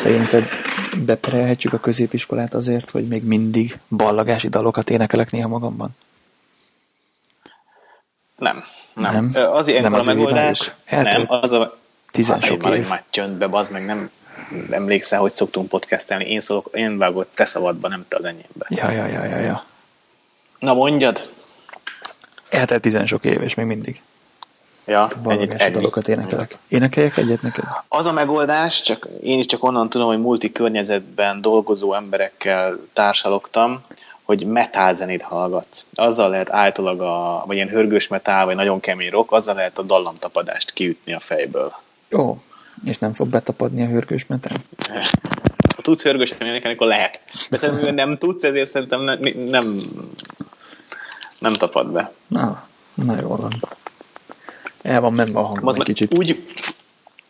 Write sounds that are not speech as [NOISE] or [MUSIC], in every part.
Szerinted beperelhetjük a középiskolát azért, hogy még mindig ballagási dalokat énekelek néha magamban? Nem. Nem. Nem? Az ilyen Nem a az ő megoldás. Nem, az a... tizen Hát, sok év. Már csöndbe, bazd meg, nem emlékszel, hogy szoktunk podcastelni. Én szólok, én vágok te szabadba, nem te az enyémbe. Ja, ja, ja, ja, ja. Na mondjad. Eltelt tizen sok év, és még mindig Ja, ennyit, ennyi. dalokat énekelek. Énekeljek egyet neked? Az a megoldás, csak én is csak onnan tudom, hogy multi környezetben dolgozó emberekkel társalogtam, hogy metal zenét hallgatsz. Azzal lehet általában, a, vagy ilyen hörgős metal, vagy nagyon kemény rock, azzal lehet a dallamtapadást kiütni a fejből. Ó, és nem fog betapadni a hörgős metán? Ha tudsz hörgősen énekelni, akkor lehet. De szerintem, nem tudsz, ezért szerintem ne, nem, nem tapad be. Na, na jól van. El van menve a hangom egy kicsit. Úgy,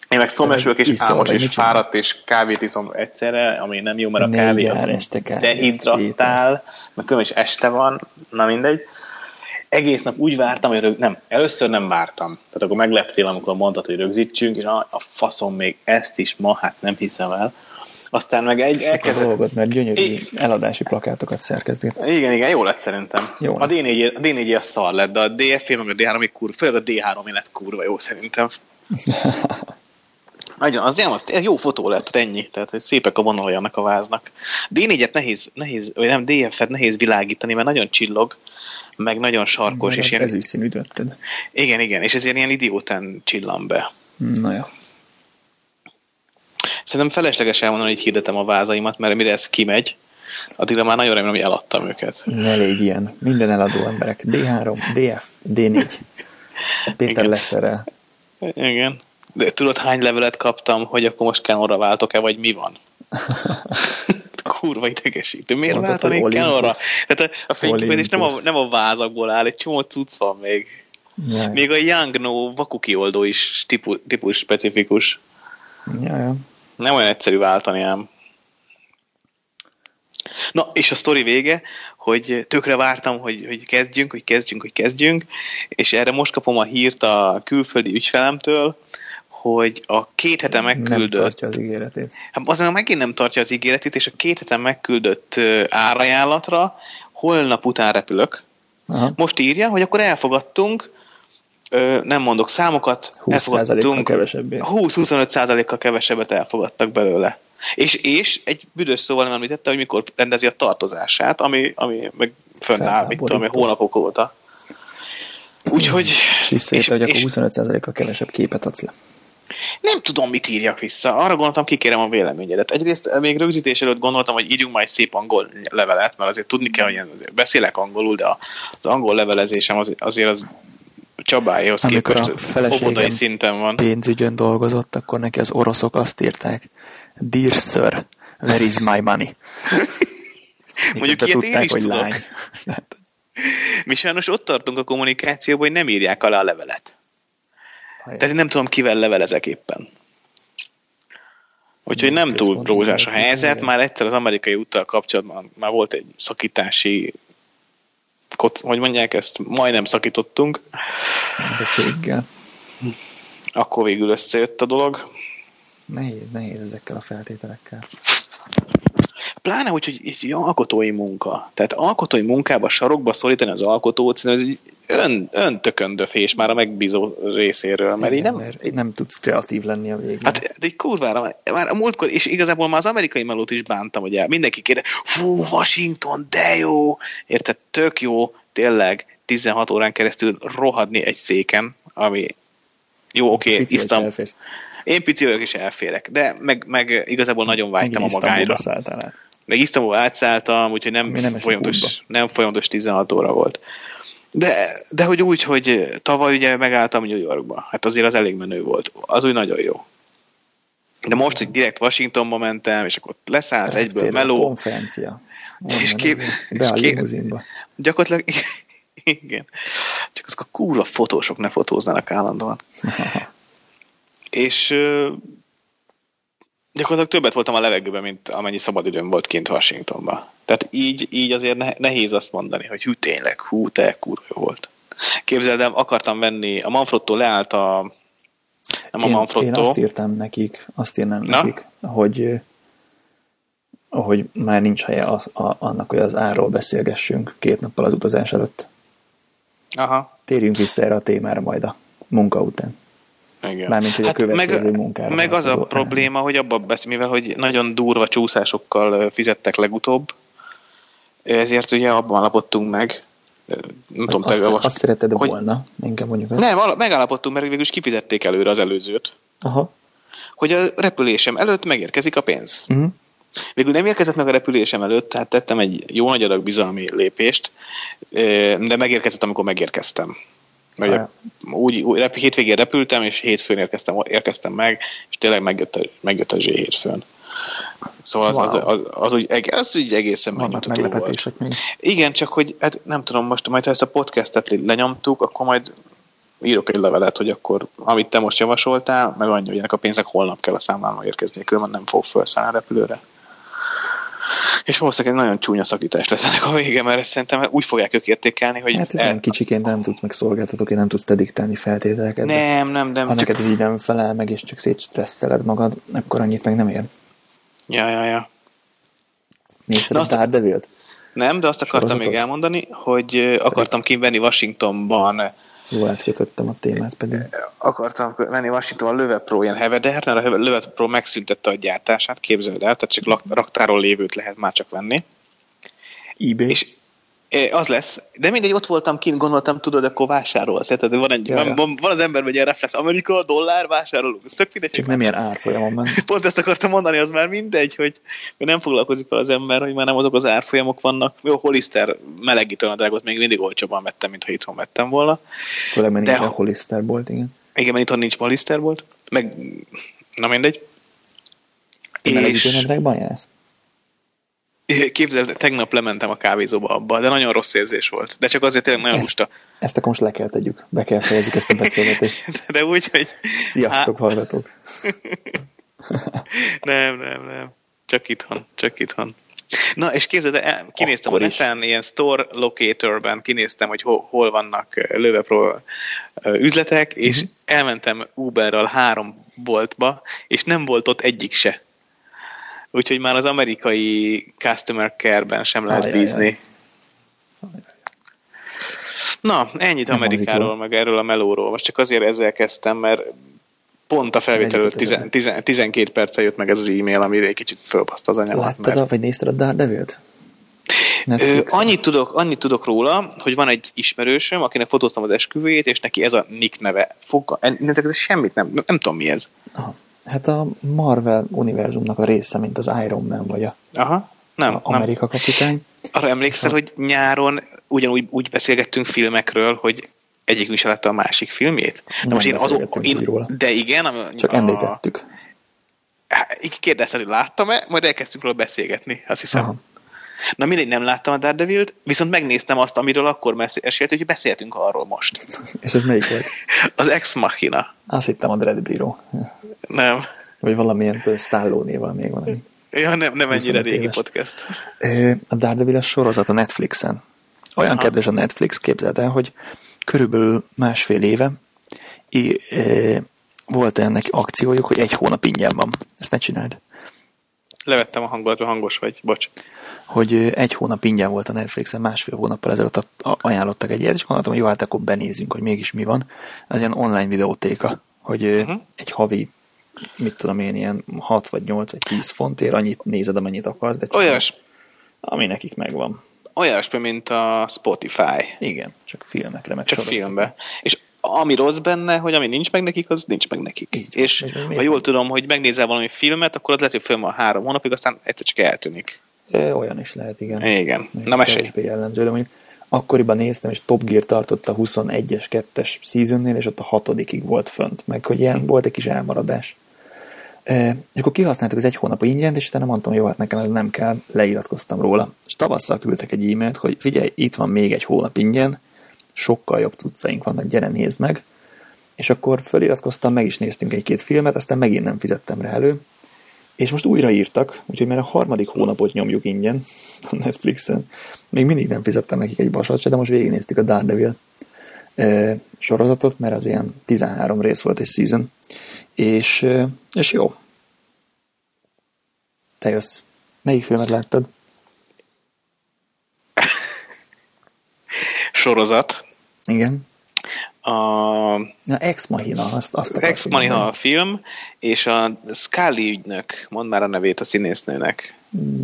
én meg szomesülök és iszol, álmos és fáradt és kávét iszom egyszerre, ami nem jó, mert a kávé az este kávét, dehidrattál, meg különben is este van, na mindegy. Egész nap úgy vártam, hogy rög... nem, először nem vártam. Tehát akkor megleptél, amikor mondtad, hogy rögzítsünk, és a, a faszom még ezt is ma, hát nem hiszem el. Aztán meg egy Sok a elkezdett... dolgot, mert gyönyörű I- eladási plakátokat szerkezget. Igen, igen, jó lett szerintem. Jó a D4, a D4 a szar lett, de a DFP meg a D3 még kurva, főleg a D3 lett kurva jó szerintem. [LAUGHS] Nagyon, az nem, az jó fotó lett, ennyi. Tehát hogy szépek a vonalai annak a váznak. D4-et nehéz, nehéz, vagy nem, DF-et nehéz világítani, mert nagyon csillog, meg nagyon sarkos, Mert és ilyen, ezüst színűt vetted. igen, igen, és ezért ilyen idiótán csillan be. Na jó. Szerintem felesleges elmondani, hogy hirdetem a vázaimat, mert mire ez kimegy, addigra már nagyon remélem, hogy eladtam őket. Ne légy ilyen. Minden eladó emberek. D3, DF, D4. Péter Igen. leszerel. Igen. De tudod, hány levelet kaptam, hogy akkor most Canon-ra váltok-e, vagy mi van? [LAUGHS] Kurva idegesítő. Miért Mondtad, váltanék Canon-ra? Tehát a, a fényképezés nem a, nem a vázakból áll, egy csomó cucc van még. Jaj. Még a Young No vakuki oldó is típus, típus specifikus. Jaj, Nem olyan egyszerű váltani ám. Na, és a sztori vége, hogy tökre vártam, hogy, hogy kezdjünk, hogy kezdjünk, hogy kezdjünk, és erre most kapom a hírt a külföldi ügyfelemtől, hogy a két hete nem megküldött tartja az ígéretét. Hát azért megint nem tartja az ígéretét, és a két heten megküldött árajánlatra holnap után repülök. Aha. Most írja, hogy akkor elfogadtunk, ö, nem mondok számokat, 20%-kal elfogadtunk, kevesebbé. 20-25%-kal kevesebbet elfogadtak belőle. És, és egy büdös szóval nem említette, hogy mikor rendezi a tartozását, ami, ami meg fönnáll, mit tudom, hónapok óta. Úgyhogy... És hogy és- akkor 25%-kal kevesebb képet adsz le. Nem tudom, mit írjak vissza. Arra gondoltam, kikérem a véleményedet. Egyrészt még rögzítés előtt gondoltam, hogy írjunk majd szép angol levelet, mert azért tudni kell, hogy én beszélek angolul, de az angol levelezésem az, azért az Csabáéhoz Amikor a képest feleségem óvodai szinten van. Pénzügyön dolgozott, akkor neki az oroszok azt írták, Dear sir, where is my money? [LAUGHS] Mondjuk ilyet én is hogy tudok. lány. Hát, Mi sajnos ott tartunk a kommunikációban, hogy nem írják alá a levelet. hajrá. Tehát én nem tudom, kivel levelezek éppen. Úgyhogy nem túl rózsás a helyzet. Már egyszer az amerikai úttal kapcsolatban már volt egy szakítási koc, hogy mondják ezt, majdnem szakítottunk, De céggel. akkor végül összejött a dolog. Nehéz, nehéz ezekkel a feltételekkel. Pláne úgy, hogy egy alkotói munka. Tehát alkotói munkába sarokba szorítani az alkotót, szerintem ez egy ön, öntököndöfés már a megbízó részéről, mert így Igen, nem, mert nem tudsz kreatív lenni a végén. Hát de egy kurvára, már- már a múltkor, és igazából már az amerikai melót is bántam, hogy mindenki kérde, fú, Washington, de jó! Érted, tök jó, tényleg 16 órán keresztül rohadni egy széken, ami jó, oké, okay, isztam, elférsz. én pici vagyok és elférek, de meg, meg igazából nagyon vágytam a magányra. Meg Isztambul átszálltam, úgyhogy nem, nem folyamatos, nem folyamatos 16 óra volt. De, de hogy úgy, hogy tavaly ugye megálltam New Yorkba. Hát azért az elég menő volt. Az úgy nagyon jó. De most, hogy direkt Washingtonba mentem, és akkor ott leszállsz egyből Tényleg, meló, Konferencia. És Onnan kép- Be a és kép- gyakorlatilag [LAUGHS] igen. Csak azok a kurva fotósok ne fotóznának állandóan. [LAUGHS] És gyakorlatilag többet voltam a levegőben, mint amennyi szabadidőm volt kint Washingtonban. Tehát így, így azért ne, nehéz azt mondani, hogy hű tényleg, hú, te kurva jó volt. Képzeld el, akartam venni, a Manfrotto leállt a nem a Én, én Manfrotto, azt írtam nekik, azt írnám Na? nekik, hogy ö, ahogy már nincs helye az, a, annak, hogy az árról beszélgessünk két nappal az utazás előtt. Aha. Térjünk vissza erre a témára majd a munka után. Igen. Mármint, hogy a következő meg, munkára meg az a vonatkozó probléma, hogy abban beszél, mivel hogy nagyon durva csúszásokkal fizettek legutóbb, ezért ugye abban alapodtunk meg, nem tudom, te azt, azt szereted hogy- volna, inkább mondjuk azt. Nem, megállapodtunk, mert végül is kifizették előre az előzőt, Aha. hogy a repülésem előtt megérkezik a pénz. Uh-huh. Végül nem érkezett meg a repülésem előtt, tehát tettem egy jó nagy adag bizalmi lépést, de megérkezett, amikor megérkeztem. Mert úgy, úgy rep- hétvégén repültem, és hétfőn érkeztem, érkeztem meg, és tényleg megjött a, megjött a Z hétfőn. Szóval az, az, Wow. az, az, úgy, eg- az úgy egészen megnyugtató volt. még. Igen, csak hogy hát nem tudom, most majd ha ezt a podcastet lenyomtuk, akkor majd írok egy levelet, hogy akkor amit te most javasoltál, meg annyi, hogy ennek a pénznek holnap kell a számlámmal érkezni, különben nem fog felszállni a repülőre. És valószínűleg egy nagyon csúnya szakítás lesz ennek a vége, mert ezt szerintem úgy fogják ők értékelni, hogy Hát ez el- nem kicsiként nem tudsz meg szolgáltatóként, nem tudsz diktálni feltételeket. nem, nem, nem, Ha csak... neked ez így nem felel meg, és csak szétstresszeled magad, akkor annyit meg nem ér. Ja, ja, ja. Nézted Na a Daredevil-t? Nem, de azt akartam Sorozatot? még elmondani, hogy akartam kivenni Washingtonban Jól átkötöttem a témát pedig. akartam venni Washingtonban a Löwe Pro ilyen heveder, mert a Löwe Pro megszüntette a gyártását, képzeld el, tehát csak raktáról lévőt lehet már csak venni. eBay? És az lesz, de mindegy, ott voltam kint, gondoltam, tudod, akkor vásárolsz. Tehát van, egy, van, van, van, az ember, vagy egy reflex, Amerika, dollár, vásárolunk. Ez tök mindegy, Csak hogy nem ilyen árfolyamon ment. [LAUGHS] Pont ezt akartam mondani, az már mindegy, hogy hogy nem foglalkozik fel az ember, hogy már nem azok az árfolyamok vannak. Jó, Hollister melegítőnadrágot még mindig olcsóban vettem, mint ha itthon vettem volna. Főleg, mert De nincs a Hollister bolt, igen. Igen, mert itthon nincs Hollister volt. Meg, na mindegy. És jársz? Képzeld, tegnap lementem a kávézóba abba, de nagyon rossz érzés volt. De csak azért tényleg nagyon Ezt- lusta. Ezt akkor most le kell tegyük. Be kell fejezzük ezt a beszélgetést. [LAUGHS] De úgy, hogy... Sziasztok, hallgatók! [LAUGHS] Nem, nem, nem. Csak itthon, csak itthon. Na, és képzeld, el, kinéztem Akkor a is. neten, ilyen store locatorben kinéztem, hogy hol, hol vannak ö, Löwe Pro ö, üzletek, és uh-huh. elmentem Uberral három boltba, és nem volt ott egyik se. Úgyhogy már az amerikai customer care-ben sem lehet Ajajaj. bízni. Na, ennyit Nem Amerikáról, meg erről a melóról. Most csak azért ezzel kezdtem, mert pont a felvétel előtt Együtt tizen, tizen, 12 perccel jött meg ez az e-mail, amire egy kicsit fölbaszta az anyagot. Láttad, a, vagy nézted a Daredevil-t? Ö, annyit, tudok, annyit tudok róla, hogy van egy ismerősöm, akinek fotóztam az esküvőjét, és neki ez a Nick neve. Fogga, innentől semmit nem, nem, nem tudom mi ez. Aha. Hát a Marvel univerzumnak a része, mint az Iron Man, vagy a, Aha, nem, a nem. Amerika kapitány. Arra emlékszel, hogy nyáron ugyanúgy úgy beszélgettünk filmekről, hogy egyikünk se látta a másik filmjét? De Nem most én azon, úgy róla. de igen, ami- Csak a, említettük. Így kérdezted, hogy láttam-e, majd elkezdtünk róla beszélgetni, azt hiszem. Aha. Na mindegy, nem láttam a Daredevil-t, viszont megnéztem azt, amiről akkor meséltünk, hogy beszéltünk arról most. És ez melyik volt? [LAUGHS] Az Ex Machina. Azt hittem a Dread. Nem. Vagy valamilyen Stallone-néval még valami. Ja, nem, nem ennyire 25 régi éves. podcast. A Daredevil a sorozat a Netflixen. Olyan Aha. kedves a Netflix, képzeld el, hogy körülbelül másfél éve é, ö, volt ennek akciójuk, hogy egy hónap ingyen van. Ezt ne csináld. Levettem a hangolat, hangos vagy, bocs. Hogy egy hónap ingyen volt a Netflixen, másfél hónappal ezelőtt ajánlottak egy ilyet, és gondoltam, hogy jó, hát akkor benézünk, hogy mégis mi van. Ez ilyen online videótéka, hogy uh-huh. Egy havi, mit tudom én, ilyen 6 vagy 8 vagy 10 fontért annyit nézed, amennyit akarsz, de csak Olyas, ami nekik megvan. olyasmi, mint a Spotify. Igen, csak filmekre meg Csak sorozatokra. filmbe. És ami rossz benne, hogy ami nincs meg nekik, az nincs meg nekik. Így. És, És ha jól tudom, hogy megnézel valami filmet, akkor az lehet, hogy film van három hónapig, aztán egyszer csak eltűnik. Olyan is lehet, igen. Igen. Még Na mesélj. jellemző, de mondjuk akkoriban néztem, és Top Gear tartott a 21-es, 2-es seasonnél, és ott a hatodikig volt fönt, meg hogy ilyen volt egy kis elmaradás. E, és akkor kihasználtuk az egy hónap ingyen, és utána mondtam, jó, hát nekem ez nem kell, leiratkoztam róla. És tavasszal küldtek egy e-mailt, hogy figyelj, itt van még egy hónap ingyen, sokkal jobb cuccaink vannak, gyere nézd meg. És akkor feliratkoztam, meg is néztünk egy-két filmet, aztán megint nem fizettem rá elő, és most újra írtak, úgyhogy már a harmadik hónapot nyomjuk ingyen a Netflixen. Még mindig nem fizettem nekik egy vasat se, de most végignéztük a Daredevil eh, sorozatot, mert az ilyen 13 rész volt egy season. És, eh, és jó. Te jössz. Melyik filmet láttad? Sorozat. Igen. A Na, Ex Machina, azt, azt Ex akartam Machina a film, és a Scully ügynök, mondd már a nevét a színésznőnek.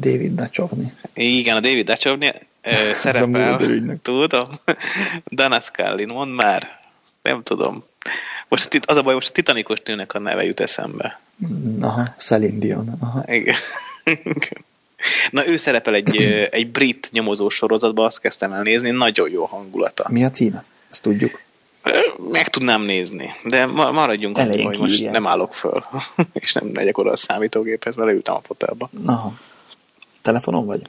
David Duchovny. Igen, a David Duchovny ö, [LAUGHS] szerepel. Tudom. [LAUGHS] Dana Scully, mondd már. Nem tudom. Most itt az a baj, most a titanikos nőnek a neve jut eszembe. Aha, Celine Dion. Aha. Igen. [LAUGHS] Na, ő szerepel egy, egy brit nyomozó sorozatban, azt kezdtem el nézni, nagyon jó hangulata. Mi a címe? Ezt tudjuk. Meg tudnám nézni, de ma- maradjunk Elején hogy most kiírják. nem állok föl, [LAUGHS] és nem megyek oda a számítógéphez, mert leültem a fotelba. Aha. Telefonon vagy?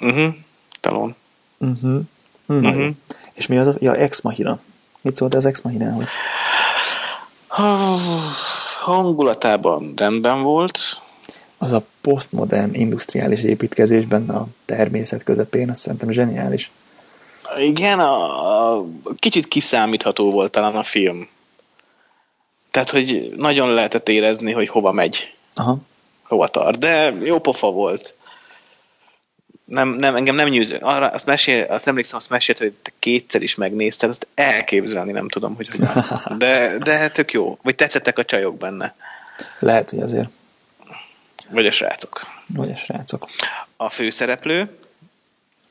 Uh-huh. Talon. Uh-huh. Uh-huh. Mhm. És mi az. Ja, Ex Machina. Mit szólt az Ex Machinához? Hangulatában rendben volt. Az a posztmodern industriális építkezésben a természet közepén, azt szerintem zseniális. Igen, a, a, kicsit kiszámítható volt talán a film. Tehát, hogy nagyon lehetett érezni, hogy hova megy, Aha. hova tart. De jó pofa volt. Nem, nem, engem nem nyűző. Arra azt, mesél, azt emlékszem, azt mesélt, hogy te kétszer is megnézted, azt elképzelni nem tudom, hogy hogyan. [LAUGHS] De, de tök jó. Vagy tetszettek a csajok benne. Lehet, hogy azért. Vagy a srácok. Vagy a srácok. A főszereplő,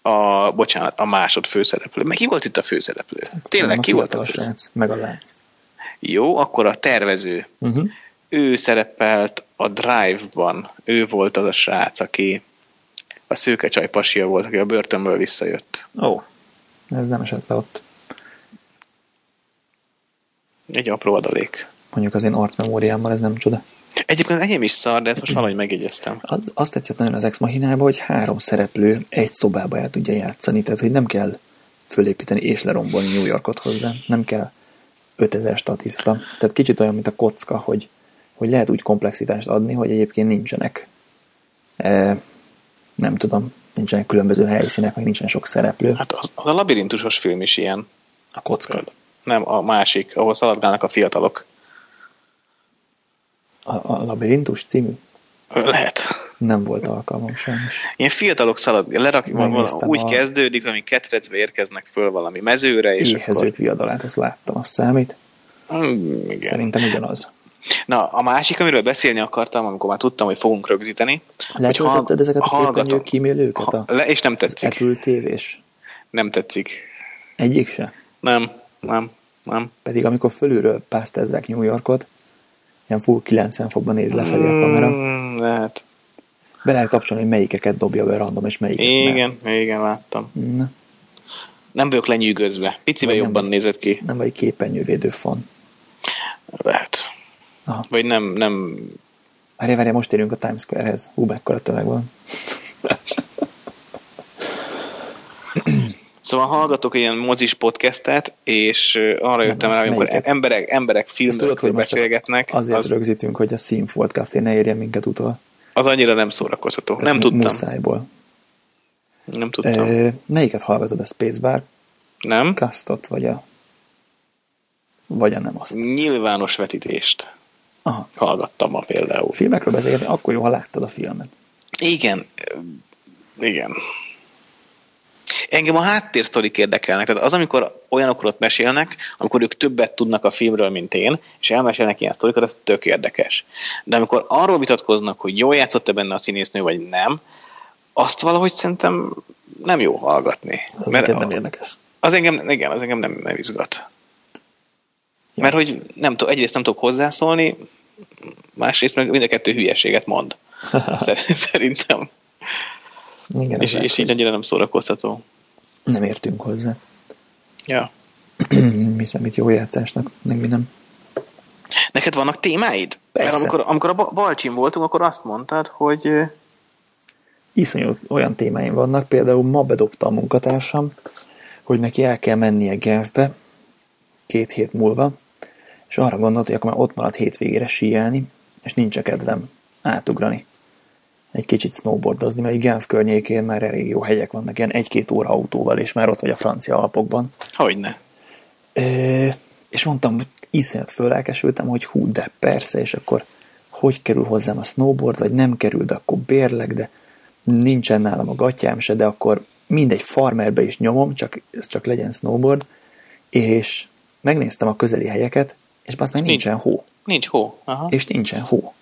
a, bocsánat, a másod főszereplő. Meg ki volt itt a főszereplő? Tényleg, Szerintem ki a volt a főszereplő? srác, Meg a lány. Jó, akkor a tervező. Uh-huh. Ő szerepelt a Drive-ban. Ő volt az a srác, aki a szőkecsaj pasia volt, aki a börtönből visszajött. Ó, ez nem esett le ott. Egy apró adalék. Mondjuk az én arcmemóriámmal ez nem csoda. Egyébként enyém is szar, de ezt most valahogy megjegyeztem. Az, azt tetszett nagyon az Ex Machinában, hogy három szereplő egy szobába el tudja játszani, tehát hogy nem kell fölépíteni és lerombolni New Yorkot hozzá. Nem kell 5000 statiszta. Tehát kicsit olyan, mint a kocka, hogy, hogy lehet úgy komplexitást adni, hogy egyébként nincsenek e, nem tudom, nincsenek különböző helyszínek, meg nincsen sok szereplő. Hát az, az a labirintusos film is ilyen. A kocka. Nem, a másik, ahol szaladgálnak a fiatalok. A, a Labirintus című Lehet. nem volt alkalmam sajnos. Ilyen fiatalok szalad, lerak, úgy a- kezdődik, ami ketrecbe érkeznek föl valami mezőre, és Éhezők viadalát, azt láttam, azt számít. akkor... Hmm, igen. Szerintem ugyanaz. Na, a másik, amiről beszélni akartam, amikor már tudtam, hogy fogunk rögzíteni. Letöltötted ezeket a képernyő kímélőket? A, le, és nem az tetszik. Apple TV-s? Nem tetszik. Egyik se. Nem, nem, nem. Pedig amikor fölülről pásztázzák New Yorkot, ilyen full 90 fokban néz lefelé a kamera, Mm, lehet. be lehet kapcsolni, hogy melyikeket dobja be random, és melyiket Igen, igen, láttam. nem. Na, Nem vagyok lenyűgözve. Picivel nem jobban vagy. nézett ki. nem vagy képernyővédő fan. Lehet. Aha. Vagy nem, nem... Várjál, várjál, most érünk a Times Square-hez. Hú, mekkora tömeg van. [LAUGHS] Szóval hallgatok ilyen mozis podcastet, és arra jöttem rá, hogy amikor melyiket? emberek, emberek tudod, hogy csak beszélgetnek, Azért az, rögzítünk, hogy a Színfolt Café ne érjen minket utol. az annyira nem szórakoztató. Tehát Nem tudtam. Muszájból. Nem tudtam. E, melyiket hallgatod? A Spacebar Nem? Castot, vagy a vagy a nem azt? Nyilvános vetítést Aha. hallgattam ma például. Filmekről beszélgetni, akkor jó, ha láttad a filmet. Igen. Igen. Engem a háttérsztorik érdekelnek. Tehát az, amikor olyanokról ott mesélnek, amikor ők többet tudnak a filmről, mint én, és elmesélnek ilyen sztorikat, az tök érdekes. De amikor arról vitatkoznak, hogy jól játszott-e benne a színésznő, vagy nem, azt valahogy szerintem nem jó hallgatni. Az Mert nem érdekes. az engem, igen, az engem nem, nem izgat. Mert hogy nem tudok, egyrészt nem tudok hozzászólni, másrészt meg mind a kettő hülyeséget mond. [LAUGHS] Szer- Szerintem. Igen, És, és így annyira nem szórakoztató. nem értünk hozzá. Ja. [CLEARS THROAT] mi számít jó játszásnak, meg mi nem. Neked vannak témáid? Persze. Mert amikor, amikor a Ba- Balcsin voltunk, akkor azt mondtad, hogy Iszonyú olyan témáim vannak, például ma bedobta a munkatársam, hogy neki el kell mennie Genfbe két hét múlva, és arra gondolt, hogy akkor már ott marad hétvégére síelni, és nincs kedvem átugrani. Egy kicsit snowboardozni, mert Genf környékén már elég jó hegyek vannak, ilyen egy-két óra autóval, és már ott vagy a francia alpokban. hogyne. Ö, és mondtam, hogy iszonyat fölelkesültem, hogy hú, de persze, és akkor hogy kerül hozzám a snowboard, vagy nem kerül, de akkor bérleg, de nincsen nálam a gatyám se, de akkor mindegy farmerbe is nyomom, csak, csak legyen snowboard, és megnéztem a közeli helyeket, és azt meg nincsen hó. Nincs hó. Aha. És nincsen hó.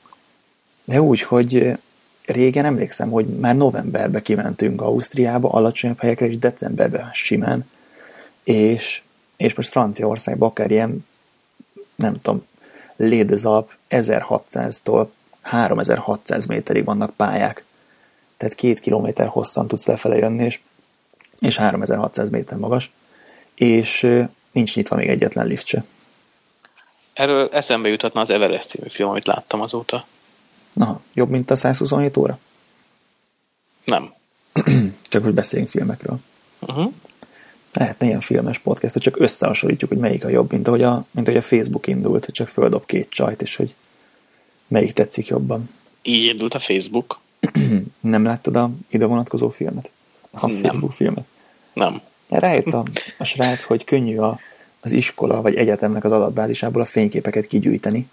De úgy, hogy régen emlékszem, hogy már novemberbe kimentünk Ausztriába, alacsonyabb helyekre, és decemberben simán, és, és most Franciaországban akár ilyen, nem tudom, Lédezalp 1600-tól 3600 méterig vannak pályák. Tehát két kilométer hosszan tudsz lefele jönni, és, és 3600 méter magas, és nincs nyitva még egyetlen lift se. Erről eszembe jutatna az Everest című film, amit láttam azóta. Na, jobb, mint a 127 óra? Nem. [CLEARS THROAT] csak hogy beszéljünk filmekről. Uh-huh. Lehetne ilyen filmes podcast, csak összehasonlítjuk, hogy melyik a jobb, mint ahogy a, mint ahogy a Facebook indult, hogy csak földob két csajt, és hogy melyik tetszik jobban. Így indult a Facebook. [CLEARS THROAT] Nem láttad a ide vonatkozó filmet? A Nem. Facebook filmet? Nem. Rájött a, a srác, hogy könnyű a, az iskola vagy egyetemnek az adatbázisából a fényképeket kigyűjteni.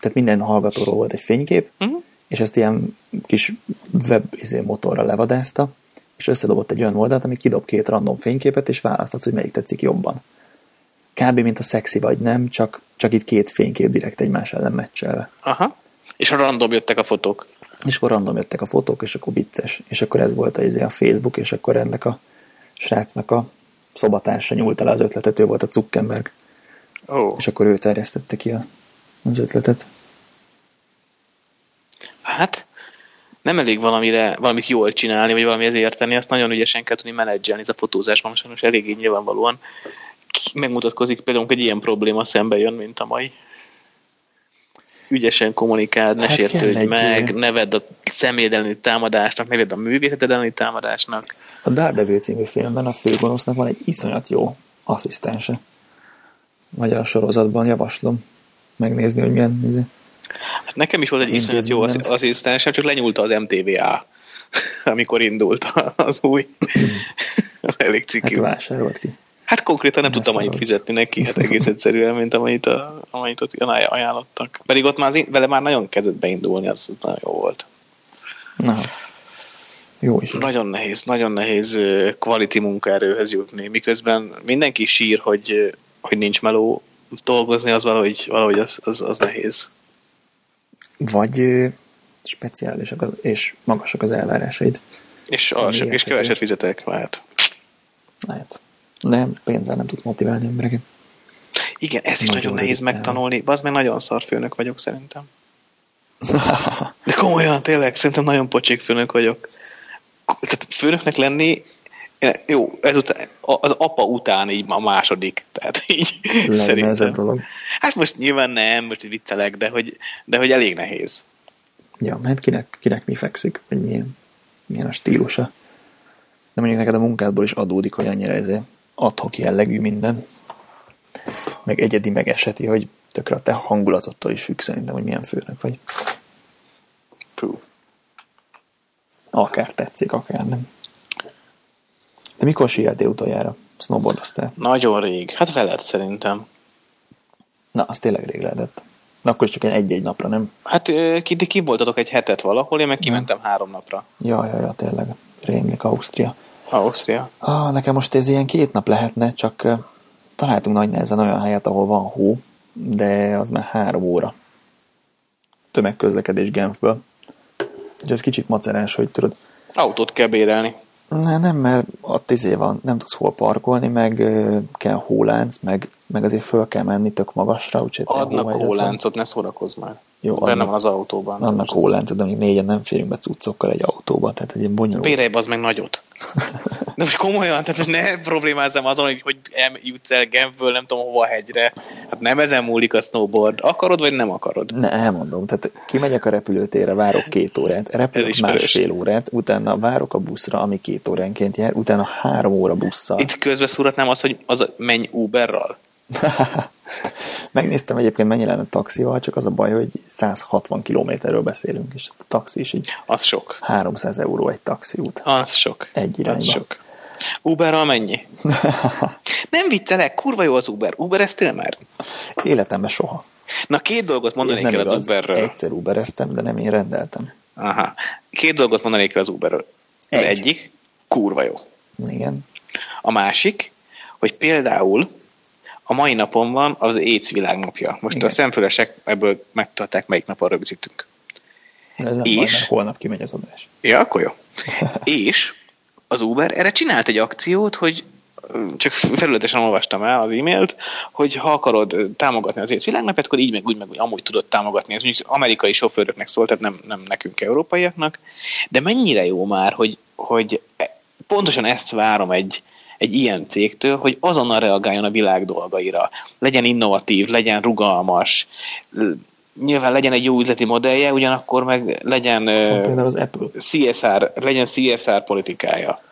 Tehát minden hallgatóról volt egy fénykép, Uh-huh. és ezt ilyen kis web izé, motorra levadázta, és összedobott egy olyan oldalt, ami kidob két random fényképet, és választhatsz, hogy melyik tetszik jobban. Kb. mint a szexi vagy nem, csak, csak itt két fénykép direkt egymás ellen meccselve. Aha. És a random jöttek a fotók. És akkor random jöttek a fotók, és akkor vicces. És akkor ez volt a, izé, a Facebook, és akkor ennek a srácnak a szobatársa nyúlt el az ötletet, ő volt a Zuckerberg. Oh. és akkor ő terjesztette ki a, az ötletet. Hát, nem elég valamire, valamit jól csinálni, vagy valamihez érteni, azt nagyon ügyesen kell tudni menedzselni, ez a fotózásban sajnos eléggé nyilvánvalóan megmutatkozik, például egy ilyen probléma szembe jön, mint a mai. Ügyesen kommunikáld, ne Hát sértődj meg, ne vedd a személyed elleni támadásnak, ne vedd a művészeted elleni támadásnak. A Daredevil című filmben a főgonosznak van egy iszonyat jó asszisztense. Magyar sorozatban javaslom megnézni, hogy milyen. Hát nekem is volt egy iszonyat jó asszisztensem, csak lenyúlta az MTVA, [LAUGHS] amikor indult az új. [LAUGHS] az elég Hát cikű. vásárolt ki. Hát konkrétan nem Ne tudtam annyit fizetni neki, hát egész [LAUGHS] egyszerűen, mint amennyit, a, amennyit ott ajánl- ajánlottak. Pedig ott már az, vele már nagyon kezdett beindulni, az, az nagyon jó volt. Na, jó is. Nagyon nehéz, nagyon nehéz quality munkaerőhöz jutni, miközben mindenki sír, hogy, hogy nincs meló, dolgozni az valahogy, valahogy az, az, az nehéz. Vagy speciálisak az, és magasak az elvárásaid. És, alsó, és keveset fizetek, lehet. Lehet. De pénzzel nem tudsz motiválni embereket. Igen, ez is Nagyon nagyon, nehéz megtanulni. Az meg nagyon szar főnök vagyok szerintem. De komolyan, tényleg, szerintem nagyon pocsék főnök vagyok. Tehát főnöknek lenni, jó, ezután, az apa után így a második, tehát így Legnehezebb [LAUGHS] szerintem. dolog. Hát most nyilván nem, most így viccelek, de hogy, de hogy elég nehéz. Ja, hát kinek, kinek mi fekszik, vagy milyen, milyen a stílusa. De mondjuk neked a munkádból is adódik, hogy annyira ezért adhok jellegű minden. Meg egyedi, meg eseti, hogy tökre a te hangulatottól is függ szerintem, hogy milyen főnök vagy. Puh. Akár tetszik, akár nem. De mikor síeltél utoljára? Snowboardoztál? Nagyon rég. Hát veled szerintem. Na, az tényleg rég lehetett. Na, akkor is csak egy-egy napra, nem? Hát ki, ti kivoltatok egy hetet valahol, én meg kimentem három napra. Ja, ja, ja, tényleg. Rémlik Ausztria. Ausztria. Ah, nekem most ez ilyen két nap lehetne, csak találtunk nagy nehezen olyan helyet, ahol van hó, de az már három óra. Tömegközlekedés Genfből. És ez kicsit macerás, hogy tudod, Autót kell bérelni. Ne, nem, mert ott izé van, nem tudsz hol parkolni, meg kell hólánc, meg, meg azért föl kell menni tök magasra, úgyhogy Adnak hóláncot, ne szórakozz már. Jó, benne annak- van az autóban. Annak hólánc, de még négyen nem férünk be cuccokkal egy autóba, tehát egy ilyen bonyolult. Bérelj az meg nagyot. [LAUGHS] De most komolyan, tehát most ne problémázzam azon, hogy, hogy jutsz el Genfből, nem tudom hova a hegyre. Hát nem ezen múlik a snowboard. Akarod, vagy nem akarod? Ne, elmondom. Tehát kimegyek a repülőtérre, várok két órát, repülök ismerős. másfél órát, utána várok a buszra, ami két óránként jár, utána három óra busszal. Itt közbe szúratnám azt, hogy az menj Uberral. [LAUGHS] Megnéztem egyébként mennyi lenne taxival, csak az a baj, hogy 160 kilométerről beszélünk, és a taxi is így Az sok. 300 euró egy taxiút. Az sok. Egy irányba. Az sok. Uberral mennyi? [LAUGHS] nem viccelek, kurva jó az Uber. Ubereztél már? Életemben soha. Na két dolgot mondanék nem el az igaz. Uberről. Egyszer Ubereztem, de nem én rendeltem. Aha. Két dolgot mondanék az Uberről. Az Egy. egyik, kurva jó. Igen. A másik, hogy például a mai napon van az AIDS világnapja. Most Igen. a szemfülesek ebből megtudták, melyik napon rögzítünk. Ez nem És? baj, mert holnap kimegy az adás. Ja, akkor jó. [LAUGHS] És az Uber erre csinált egy akciót, hogy csak felületesen olvastam el az e-mailt, hogy ha akarod támogatni az AIDS világnapját, akkor így meg úgy meg úgy amúgy tudod támogatni. Ez mondjuk amerikai sofőröknek szólt, tehát nem, nem nekünk európaiaknak. De mennyire jó már, hogy, hogy e- pontosan ezt várom egy, egy ilyen cégtől, hogy azonnal reagáljon a világ dolgaira. Legyen innovatív, legyen rugalmas, nyilván legyen egy jó üzleti modellje, ugyanakkor meg legyen Például az Apple. CSR, legyen CSR politikája.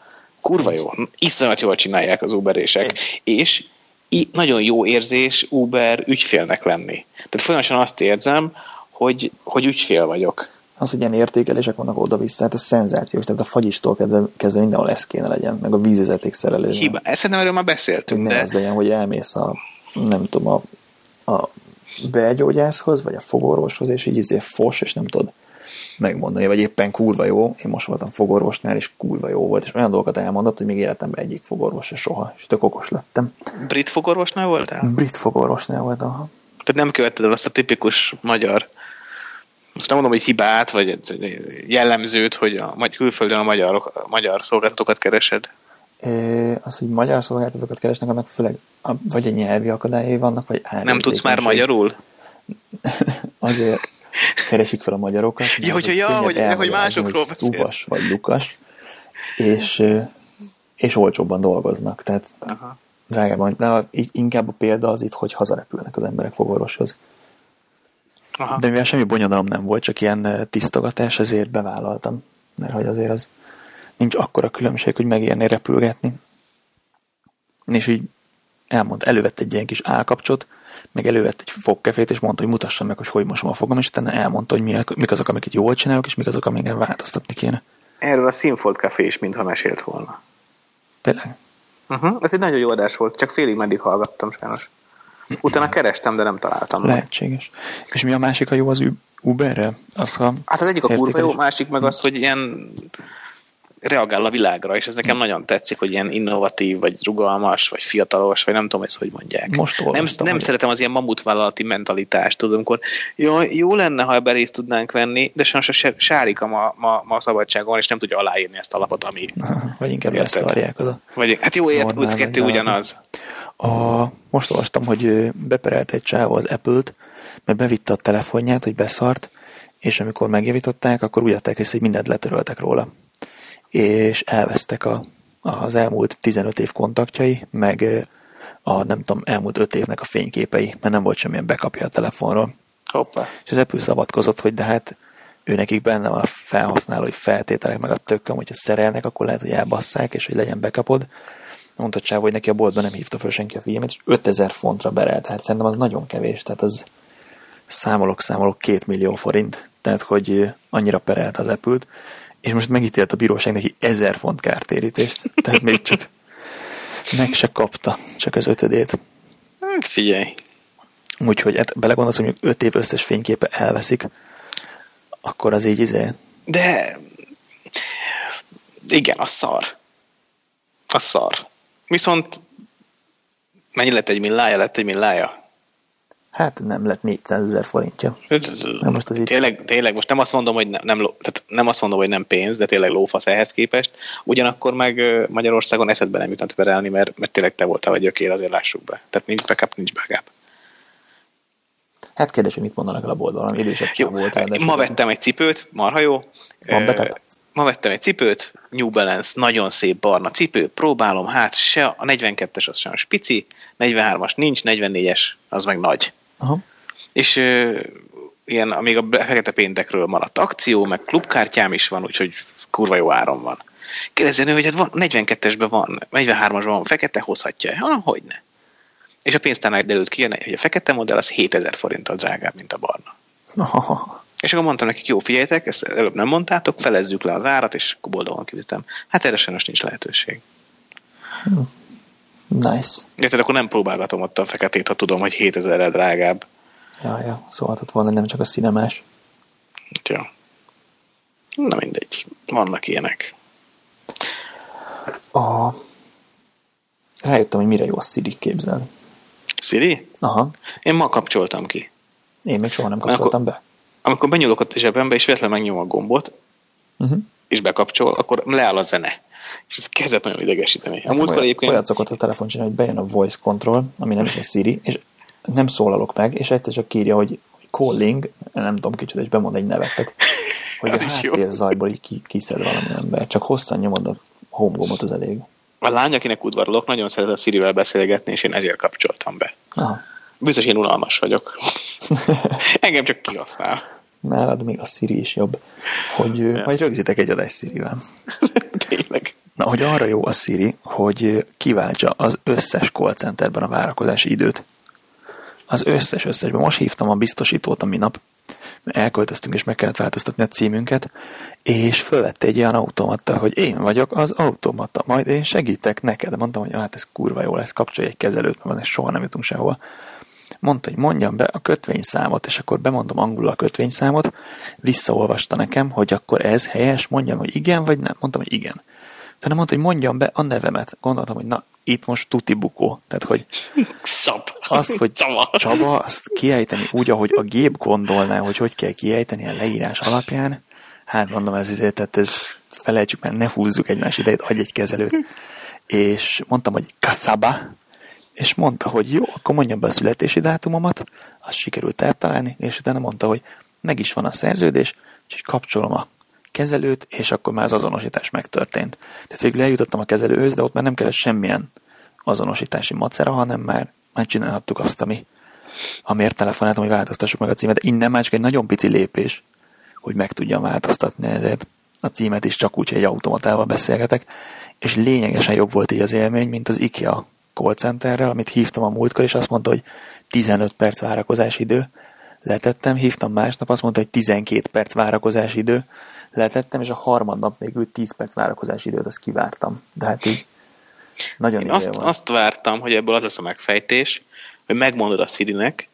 Kurva jó. Iszonyat jól csinálják az Uberések. És i- nagyon jó érzés Uber ügyfélnek lenni. Tehát folyamatosan azt érzem, hogy, hogy ügyfél vagyok. Az, hogy ilyen értékelések vannak oda-vissza, hát ez szenzációs. Tehát a fagyistól kezdve, kezdve mindenhol ez kéne legyen, meg a vízvezeték szerelő. Hiba. Ezt szerintem erről már beszéltünk, ne de az legyen, hogy elmész a, nem tudom, a, a belgyógyászhoz, vagy a fogorvoshoz, és így izé fos, és nem tudod megmondani, vagy éppen kurva jó. Én most voltam fogorvosnál, és kurva jó volt, és olyan dolgokat elmondott, hogy még életemben egyik fogorvos se soha, és tök okos lettem. brit fogorvosnál voltál? Brit fogorvosnál voltam. Tehát nem követted el azt a tipikus magyar most nem mondom, hogy hibát, vagy jellemzőt, hogy a magy- külföldön a, magyarok, a magyar szolgáltatókat keresed. Az, hogy magyar szolgáltatókat keresnek, annak főleg vagy a nyelvi akadályai vannak, vagy Nem tudsz már magyarul? [LAUGHS] Azért keresik fel a magyarokat. Ja, hogy ja, hogy- hogy másokról hogy. Szuvas vagy Lukas, és, és olcsóbban dolgoznak. Tehát Aha. drágában, de inkább a példa az itt, hogy hazarepülnek az emberek fogorvoshoz. Aha. De mivel semmi bonyodalom nem volt, csak ilyen ö, tisztogatás, ezért bevállaltam. Mert hogy azért az nincs akkora különbség, hogy megérné repülgetni. És így elmondta, elővett egy ilyen kis állkapcsot, meg elővett egy fogkefét, és mondta, hogy mutassam meg, hogy hogy mosom a fogam, és utána elmondta, hogy mi, mik azok, amiket jól csinálok, és mik azok, amiket változtatni kéne. Erről a Színfolt Café is mintha mesélt volna. Tényleg. Uh-huh. Ez egy nagyon jó adás volt, csak félig meddig hallgattam sajnos. Utána kerestem, de nem találtam. meg. Lehetséges. És mi a másik a jó az Uberre? Az, ha Hát az egyik a kurva jó, másik meg az, hogy ilyen reagál a világra, és ez nekem nagyon tetszik, hogy ilyen innovatív, vagy rugalmas, vagy fiatalos, vagy nem tudom, ezt hogy mondják. Most nem, nem szeretem az ilyen mamutvállalati mentalitást, tudom, amikor jó, jó lenne, ha ebben részt tudnánk venni, de sajnos a Sárika ma, ma, ma szabadságon van, és nem tudja aláírni ezt a lapot, ami... vagy inkább leszarják oda. Vagy, hát jó, ért, az kettő ugyanaz. A, most olvastam, hogy beperelt egy csávó az Apple-t, mert bevitte a telefonját, hogy beszart, és amikor megjavították, akkor úgy adták észre, hogy mindent letöröltek róla. És elvesztek a, az elmúlt 15 év kontaktjai, meg a nem tudom, elmúlt 5 évnek a fényképei, mert nem volt semmilyen bekapja a telefonról. Hoppá. És az Apple szabadkozott, hogy de hát ő nekik benne van a felhasználói feltételek, meg a tökköm, hogyha szerelnek, akkor lehet, hogy elbasszák, és hogy legyen bekapod. Mondta a csávó, hogy neki a boltban nem hívta föl senki a figyelmét, és 5000 fontra berelt, tehát szerintem az nagyon kevés, tehát az számolok, számolok, két millió forint, tehát hogy annyira perelt az apple és most megítélt a bíróság neki 1000 font kártérítést, tehát még csak meg se kapta, csak az ötödét. Hát figyelj. Úgyhogy hát belegondolsz, hogy 5 év összes fényképe elveszik, akkor az így izé, De igen, a szar. A szar. Viszont mennyi lett egy millája? Lett egy millája? Hát nem lett 400 ezer forintja. Na most az tényleg, tényleg, most nem azt mondom, hogy nem, nem, tehát nem azt mondom, hogy nem pénz, de tényleg lófasz ehhez képest. Ugyanakkor meg Magyarországon eszedbe nem jutott verelni, mert, mert tényleg te voltál a gyökér, azért lássuk be. Tehát nincs backup, nincs backup. Hát kérdés, hogy mit mondanak el a boltban, valami idősebb Jó, sem voltál. de ma vettem egy cipőt, marha jó. Van backup? Ma vettem egy cipőt, New Balance, nagyon szép barna cipő, próbálom, hát se a 42-es az sajnos pici, 43-as nincs, 44-es az meg nagy. Aha. És ö, ilyen, amíg a fekete péntekről maradt akció, meg klubkártyám is van, úgyhogy kurva jó áron van. Kérdezni, hogy hát van, 42-esben van, 43-asban van, fekete hozhatja. Ha, hogy ne. És a pénztárnál derült ki, hogy a fekete modell az 7000 forinttal drágább, mint a barna. Aha. És akkor mondtam nekik, jó, figyeljetek, ezt előbb nem mondtátok, felezzük le az árat, és boldogan kifizetem. Hát erre sajnos nincs lehetőség. Nice. Érted, akkor nem próbálgatom ott a feketét, ha tudom, hogy 7000-rel drágább. Ja, ja, szólhatott volna, nem csak a cinemás. Hát, Ja. Na mindegy, vannak ilyenek. A... Rájöttem, hogy mire jó a Siri, képzel. Siri? Aha. Én ma kapcsoltam ki. Én még soha nem kapcsoltam Akkor- be. Amikor benyúlok ott a zsebembe, és véletlenül megnyom a gombot, Uh-huh. és bekapcsol, akkor leáll a zene. És ez kezdett nagyon idegesíteni. A múltkor egyébként... Olyat szokott a telefon csinálni, hogy bejön a voice control, ami nem is egy Siri, és nem szólalok meg, és egyszer csak írja, hogy calling, nem tudom kicsit, és bemond egy nevet. Tehát, hogy Az a is jó. háttér zajból így ki, kiszed valami ember. Csak hosszan nyomod a home gombot, az elég. A lány, akinek udvarolok, nagyon szeret a Sirivel beszélgetni, és én ezért kapcsoltam be. Aha. Biztos én unalmas vagyok. [LAUGHS] Engem csak kihasznál. Nálad még a Siri is jobb, hogy ja. majd rögzítek egy adást Sirivel. [LAUGHS] Tényleg. Na, hogy arra jó a Siri, hogy kiváltsa az összes call centerben a várakozási időt. Az összes összesben. Most hívtam a biztosítót a minap, elköltöztünk, és meg kellett változtatni a címünket, és fölvette egy olyan automata, hogy én vagyok az automata, majd én segítek neked. Mondtam, hogy hát ez kurva jó lesz, kapcsolj egy kezelőt, mert soha nem jutunk sehova. Mondta, hogy mondjam be a kötvényszámot, és akkor bemondom angolul a kötvényszámot, visszaolvasta nekem, hogy akkor ez helyes, mondjam, hogy igen, vagy nem. Mondtam, hogy igen. Utána mondta, hogy mondjam be a nevemet. Gondoltam, hogy na, itt most tuti bukó. Tehát, hogy Szap. azt, hogy Csaba. Csaba, azt kiejteni úgy, ahogy a gép gondolná, hogy hogy kell kiejteni a leírás alapján, hát mondom, ez azért, tehát ez felejtsük már, ne húzzuk egymás idejét, adj egy kezelőt. És mondtam, hogy Kasaba, és mondta, hogy jó, akkor mondjam be a születési dátumomat, azt sikerült eltalálni, és utána mondta, hogy meg is van a szerződés, úgyhogy kapcsolom a kezelőt, és akkor már az azonosítás megtörtént. Tehát végül eljutottam a kezelőhöz, de ott már nem kellett semmilyen azonosítási macera, hanem már, már csinálhattuk azt, ami, amiért telefonáltam, hogy változtassuk meg a címet. De innen már csak egy nagyon pici lépés, hogy meg tudjam változtatni ezért a címet is csak úgy, hogy egy automatával beszélgetek, és lényegesen jobb volt így az élmény, mint az IKEA call centerrel, amit hívtam a múltkor, és azt mondta, hogy 15 perc várakozási idő, letettem, hívtam másnap, azt mondta, hogy 12 perc várakozási idő, letettem, és a harmadnap végül 10 perc várakozási időt, azt kivártam. De hát így nagyon Én azt, van. azt vártam, hogy ebből az lesz a megfejtés, hogy megmondod a Sirinek,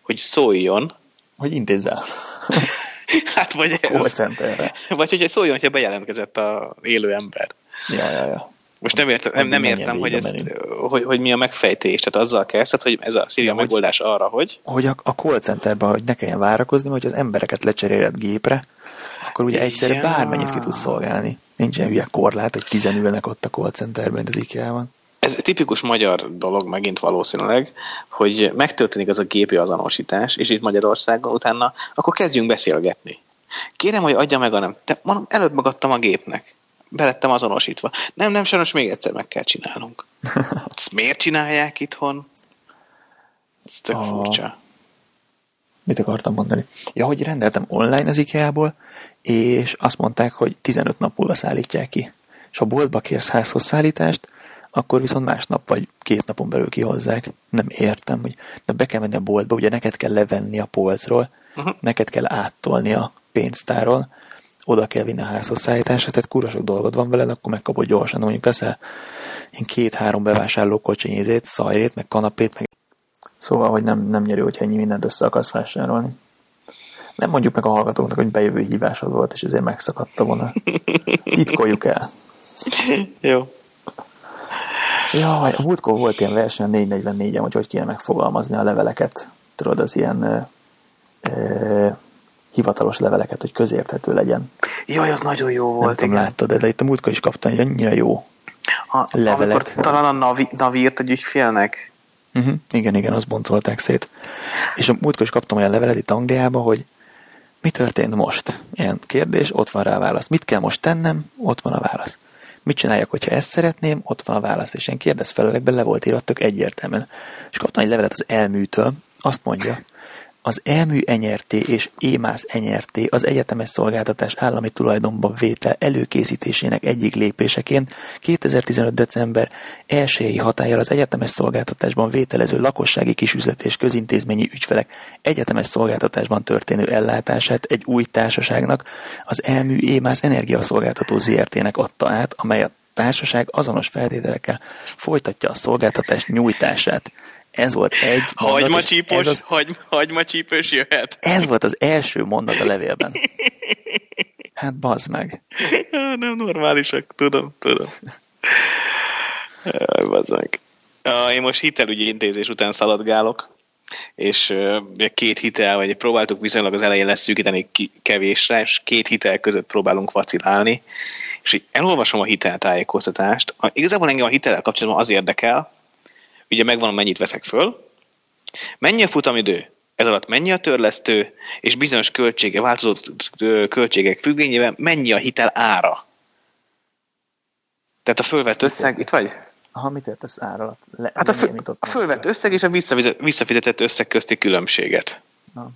hogy szóljon, Hogy intézzel [LAUGHS] hát vagy ez, vagy hogy szóljon, hogyha bejelentkezett a élő ember. Ja, ja, ja. Most nem, értem, nem, nem értem, hogy, ezt, hogy, hogy mi a megfejtés. Tehát azzal kezdted, hogy ez a Siri a megoldás arra, hogy hogy a, a call centerben, hogy ne kelljen várakozni, hogy az embereket lecseréled gépre, akkor ugye egyszerre Ja. bármennyit ki tudsz szolgálni. Nincs ilyen hülye korlát, hogy tizen ülnek ott a call centerben, mint az IKEA-ban. ez tipikus magyar dolog megint valószínűleg, hogy megtörténik az a gépi azonosítás, és itt Magyarországon utána, akkor kezdjünk beszélgetni. Kérem, hogy adja meg a nem. De mondom, előtt megadtam a gépnek. Belettem azonosítva. Nem, nem, sajnos még egyszer meg kell csinálnunk. [LAUGHS] Ezt miért csinálják itthon? Ez tök A- furcsa. Mit akartam mondani? Ja, hogy rendeltem online az IKEA-ból, és azt mondták, hogy 15 nap múlva szállítják ki. És ha boltba kérsz házhoz szállítást, akkor viszont másnap vagy két napon belül kihozzák. Nem értem, hogy de be kell menni a boltba, ugye neked kell levenni a polcról, Uh-huh. neked kell áttolni a pénztáról, oda kell vinni a házhoz szállításra, tehát kurva sok dolgod van veled, akkor megkapod gyorsan, de mondjuk veszel én két-három bevásárló kocsinyézét, szajrét, meg kanapét, meg Szóval, hogy nem, nem nyerő, hogyha ennyi mindent össze akarsz vásárolni. Nem mondjuk meg a hallgatóknak, hogy bejövő hívásod volt, és ezért megszakadt a vonal. Titkoljuk el. Jó. Jaj, a múltkor volt ilyen verseny a 444-en, hogy hogy kéne megfogalmazni a leveleket. Tudod, az ilyen ö, hivatalos leveleket, hogy közérthető legyen. Jaj, az nagyon jó Nem volt, tudom, igen. láttad, de itt a múltkor is kaptam, hogy annyira jó. A, levelet. Amikor talán a Navi, Navi írt egy ügyfélnek. Uh-huh. Igen, igen, azt boncolták szét. És a múltkor is kaptam olyan levelet itt Angliába, hogy mi történt most? Ilyen kérdés, ott van rá a válasz. Mit kell most tennem? Ott van a válasz. Mit csináljak, hogyha ezt szeretném? Ott van a válasz. És én kérdez felelekben le volt írva tök egyértelműen. És kaptam egy levelet az elműtől, azt mondja, az elmű enyerté és émász enyerté az egyetemes szolgáltatás állami tulajdonban vétel előkészítésének egyik lépéseként 2015. december 1 hatállyal az egyetemes szolgáltatásban vételező lakossági kisüzlet és közintézményi ügyfelek egyetemes szolgáltatásban történő ellátását egy új társaságnak, az elmű émász energiaszolgáltató ZRT-nek adta át, amely a társaság azonos feltételekkel folytatja a szolgáltatás nyújtását. Ez volt egy mondat, Hagymacsípos, ez, az, hagy, hagymacsípős jöhet. ez volt az első mondat a levélben. [LAUGHS] Hát bazd meg. Nem normálisak, tudom, tudom. Jaj, bazd meg. Én most hitelügyi intézés után szaladgálok, és két hitel, vagy próbáltuk viszonylag az elején leszűkíteni kevésre, és két hitel között próbálunk vacilálni, és így elolvasom a hiteltájékoztatást. Igazából engem a hitellel kapcsolatban az érdekel, ugye megvan, mennyit veszek föl, mennyi a futamidő, ez alatt mennyi a törlesztő, és bizonyos költsége, változó költségek függvényében mennyi a hitel ára. Tehát a fölvett összeg, itt vagy? Aha, mit értesz ára alatt? Le, hát a, fő, a fölvett összeg és a visszafizetett összeg közti különbséget. Na,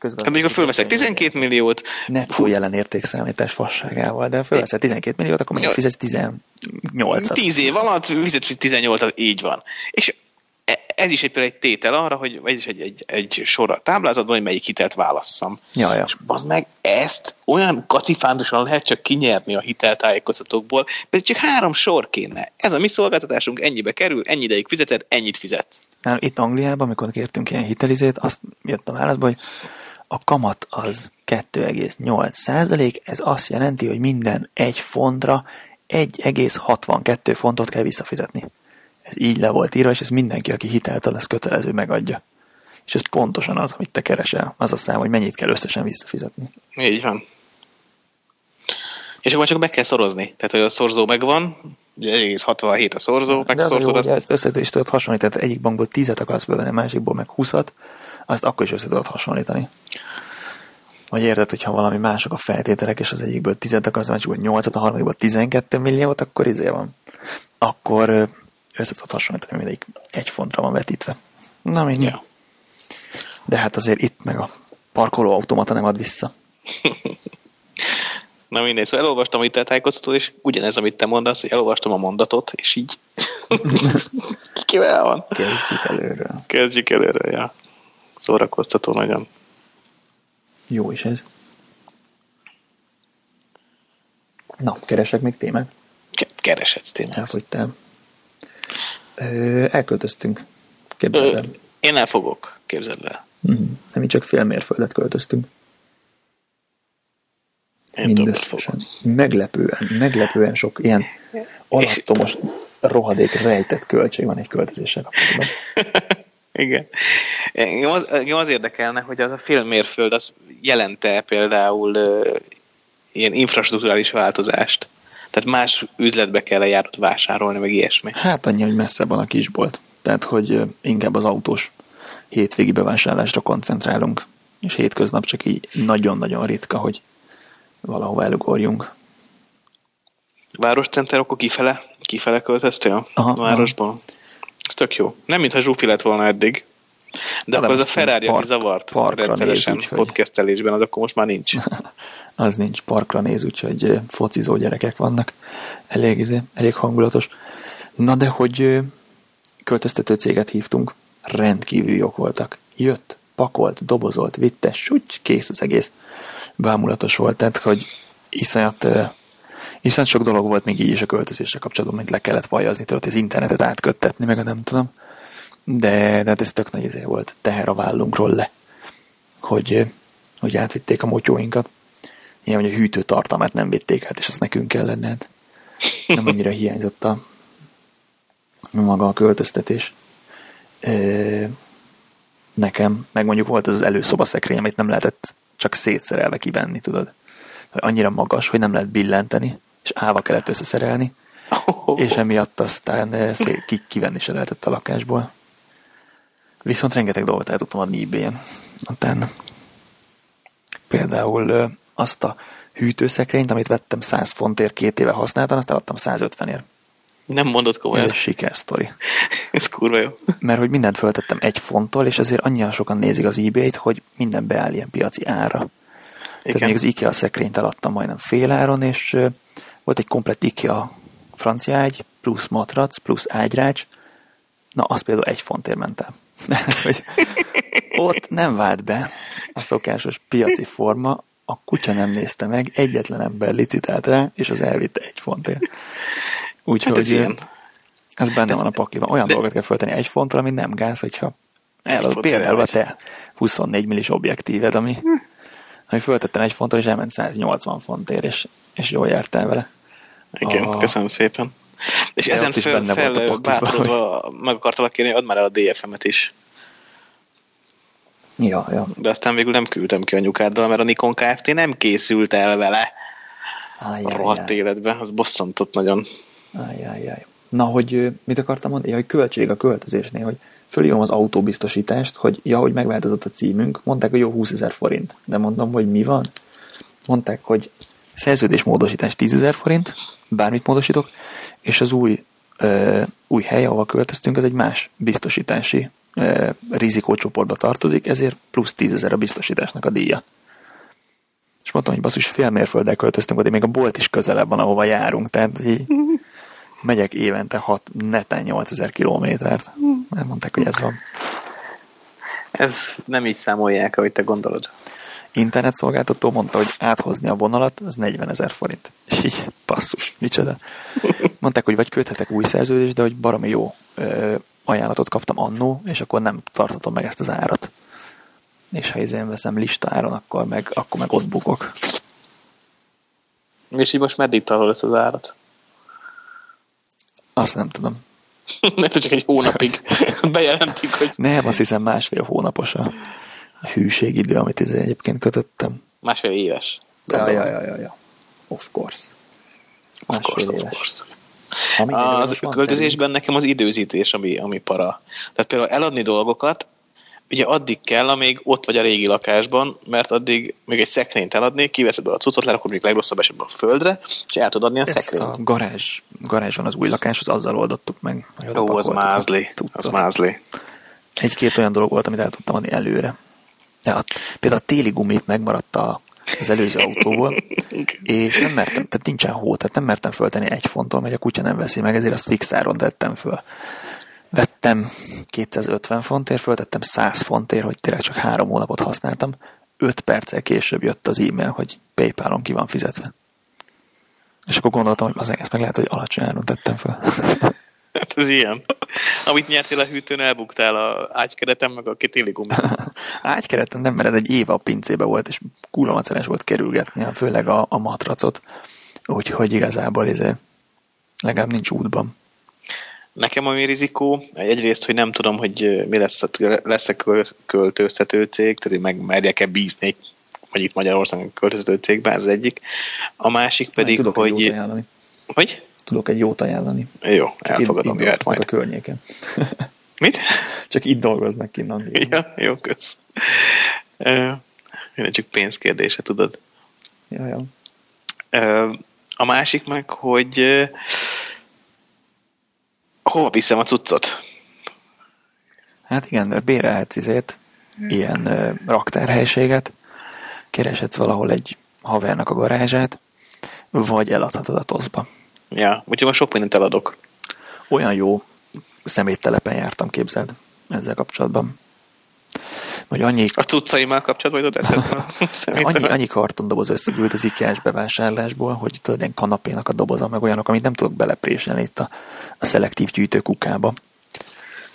Hát mondjuk, ha fölveszek 12 milliót... Nettó jelen értékszámítás fasságával, de ha fölveszek 12 milliót, akkor mondjuk fizetsz 18-at. 10 év alatt fizetsz 18-at, így van. És ez is egy, egy tétel arra, hogy ez is egy, egy, egy sor a táblázatban, hogy melyik hitelt válasszam. Ja, ja. És az meg ezt olyan kacifántosan lehet csak kinyerni a hiteltájékoztatókból, pedig csak három sor kéne. Ez a mi szolgáltatásunk ennyibe kerül, ennyi ideig fizeted, ennyit fizetsz. Na, itt Angliában, amikor kértünk ilyen hitelizét, azt jött a válaszba, hogy a kamat az 2,8 százalék, ez azt jelenti, hogy minden egy fontra 1,62 fontot kell visszafizetni ez így le volt írva, és ez mindenki, aki hitelt ad, ez kötelező megadja. És ez pontosan az, amit te keresel, az a szám, hogy mennyit kell összesen visszafizetni. Így van. És akkor csak be kell szorozni. Tehát, hogy a szorzó megvan, ugye 1,67 a szorzó, meg szorzó. Az... ezt össze is tudod hasonlítani, tehát egyik bankból 10-et akarsz fölvenni, a másikból meg 20-at, azt akkor is össze tudod hasonlítani. Vagy érted, hogyha valami mások a feltételek, és az egyikből 10 akarsz, a másikból 8-at, a harmadikból 12 milliót, akkor izé van. Akkor össze tudod hasonlítani, mindegyik egy fontra van vetítve. Na mindegy. Ja. De hát azért itt meg a parkoló automata nem ad vissza. [LAUGHS] Na mindegy, szóval elolvastam itt a tájékoztatót, és ugyanez, amit te mondasz, hogy elolvastam a mondatot, és így [LAUGHS] [LAUGHS] kivel van. Kezdjük előről. Kezdjük előről, ja. Szórakoztató nagyon. Jó is ez. Na, keresek még témát? Kereshetsz témát. Elfogytál. Elköltöztünk. Képzeld el. Én el fogok, képzeld el. Mm, nem, csak fél mérföldet költöztünk. Én Mindösszesen. Meglepően, meglepően sok ilyen alattomos rohadék rejtett költség van egy költözéssel kapcsolatban. [LAUGHS] Igen. Engem az, engem az érdekelne, hogy az a fél mérföld az jelente például uh, ilyen infrastruktúrális változást. Tehát más üzletbe kell járat vásárolni, meg ilyesmi. Hát annyi, hogy messze van a kisbolt. Tehát, hogy inkább az autós hétvégi bevásárlásra koncentrálunk. És hétköznap csak így nagyon-nagyon ritka, hogy valahova elugorjunk. Városcenter, akkor kifele, kifele költöztél aha, a városból? Aha. Ez tök jó. Nem, mintha zsúfi lett volna eddig. De, de akkor az a Ferrari, park, aki zavart rendszeresen néz, podcastelésben, az akkor most már nincs. [LAUGHS] az nincs, parkra néz, úgyhogy focizó gyerekek vannak. Elég, izé, elég hangulatos. Na de hogy költöztető céget hívtunk, rendkívül jók voltak. Jött, pakolt, dobozolt, vitte, súgy, kész az egész. Bámulatos volt, tehát hogy iszonyat, iszonyat sok dolog volt még így is a költözésre kapcsolatban, mint le kellett vajazni, tudod, az internetet átköttetni, meg nem tudom. De, de hát ez tök nagy izé volt, teher a vállunkról le, hogy, hogy átvitték a motyóinkat ilyen, hogy a hűtőtartalmát nem vitték át, és azt nekünk kellett, hát nem annyira hiányzott a maga a költöztetés. E, nekem, meg mondjuk volt az, az előszoba szekrény, amit nem lehetett csak szétszerelve kivenni, tudod. Annyira magas, hogy nem lehet billenteni, és állva kellett összeszerelni, oh. és emiatt aztán szét, kivenni se lehetett a lakásból. Viszont rengeteg dolgot el tudtam adni ebay-en. Utána. Például azt a hűtőszekrényt, amit vettem 100 fontért két éve használtam, azt eladtam 150ért. Nem mondod komolyan. Ez sikersztori. [LAUGHS] Ez kurva jó. Mert hogy mindent föltettem egy fonttól, és azért annyira sokan nézik az eBay-t, hogy minden beáll ilyen piaci ára. Igen. Tehát még az IKEA szekrényt eladtam majdnem fél áron, és volt egy komplet IKEA francia ágy, plusz matrac, plusz ágyrács, na az például egy fontért ment el. [LAUGHS] hogy ott nem vált be a szokásos piaci forma, a kutya nem nézte meg, egyetlen ember licitált rá, és az elvitte egy fontért. Úgyhogy hát ez, ilyen. ez benne de, van a pakliban. Olyan de, dolgokat kell föltenni egy fontra, ami nem gáz, hogyha elad, például a te 24 millis objektíved, ami, ami föltettem egy fontot, és elment 180 fontért, és, és jól jártál vele. Igen, A- köszönöm szépen. És De ezen fel, fel bátorodva meg akartalak kérni, add már el a DFM-et is. Ja, ja. De aztán végül nem küldtem ki anyukáddal, mert a Nikon Kft. nem készült el vele a rohadt Ajjajjaj. életbe. Az bosszantott nagyon. Ajjajjaj. Na, hogy mit akartam mondani? Ja, hogy költség a költözésnél, hogy fölírom az autóbiztosítást, hogy ja, hogy megváltozott a címünk, mondták, hogy jó 20 ezer forint. De mondom, hogy mi van? Mondták, hogy szerződésmódosítás 10 ezer forint, bármit módosítok, és az új, ö, új hely, ahova költöztünk, az egy más biztosítási ö, rizikócsoportba tartozik, ezért plusz 10 ezer a biztosításnak a díja. És mondtam, hogy basszus, fél mérfölddel költöztünk, de még a bolt is közelebb van, ahova járunk, tehát így [LAUGHS] megyek évente 6, neten 8000 kilométert. Mert mondták, hogy ez van. Ez nem így számolják, ahogy te gondolod. Internetszolgáltató mondta, hogy áthozni a vonalat, az 40 ezer forint. És így, basszus, micsoda. Mondták, hogy vagy köthetek új szerződést, de hogy baromi jó ö, ajánlatot kaptam annó, és akkor nem tartatom meg ezt az árat. És ha én veszem listáron, akkor meg, akkor meg ott bukok. És így most meddig tartod ezt az árat? Azt nem tudom. [LAUGHS] Mert csak egy hónapig [LAUGHS] bejelentik, hogy Nem, azt hiszem másfél hónapos a, a hűségidő, amit ez egyébként kötöttem. másfél éves. Ja, ja, ja, ja, ja. Of course. Of course, of course. Az költözésben nekem az időzítés, ami, ami para. Tehát például eladni dolgokat, ugye addig kell, amíg ott vagy a régi lakásban, mert addig még egy szekrényt eladni, kiveszed be a cuccot, lerakod még legrosszabb esetben a földre, és el tudod adni a Ezt szekrényt. a garázs, garázson az új lakáshoz, azzal oldottuk meg. Ó, az mázli. Az mázli. Egy-két olyan dolog volt, amit el tudtam adni előre. De a, például a téli gumit megmaradt a, az előző autóból, [LAUGHS] és nem mertem, tehát nincsen hó, tehát nem mertem föltenni egy fonton, mert a kutya nem veszi meg, ezért azt fixáron tettem föl. Vettem 250 fontért, föltettem 100 fontért, hogy tényleg csak három hónapot használtam. 5 perccel később jött az e-mail, hogy Paypalon ki van fizetve. És akkor gondoltam, hogy az ezt meg lehet, hogy alacsony áron tettem föl. [LAUGHS] Hát ez ilyen. Amit nyertél a hűtőn, elbuktál a ágykereten, meg a kitéligumi. [LAUGHS] Ágykereten nem, mert ez egy éve a pincébe volt, és kurva macerás volt kerülgetni, főleg a, a matracot. Úgyhogy igazából ez legalább nincs útban. Nekem ami rizikó, egyrészt, hogy nem tudom, hogy mi lesz, lesz-e köl- költöztető cég, tehát meg merjek-e bízni, vagy itt Magyarországon költöztető cégben, ez az egyik. A másik pedig, Tudok hogy... Hogy? Tudok egy jót ajánlani. Jó, elfogadom, itt, itt jöhet dolgoznak a majd. környéken. [LAUGHS] Mit? Csak itt dolgoznak kinn Angliában. Ja, jó, kösz. Minden csak pénzkérdése, tudod. Ja, ja. A másik meg, hogy hova viszem a cuccot? Hát igen, bérelhetsz izét, ilyen raktárhelységet, kereshetsz valahol egy havernak a garázsát, vagy eladhatod a toszba. Ja, úgyhogy most sok mindent eladok. Olyan jó szeméttelepen jártam, képzeld, ezzel kapcsolatban. Hogy annyi, A cuccaimmal kapcsolatban vagy eszedben? [LAUGHS] annyi, annyi kartondoboz összegyűlt az IKEA-s bevásárlásból, hogy tudod, ilyen kanapénak a doboza, meg olyanok, amit nem tudok belepréselni itt a, a szelektív gyűjtőkukába.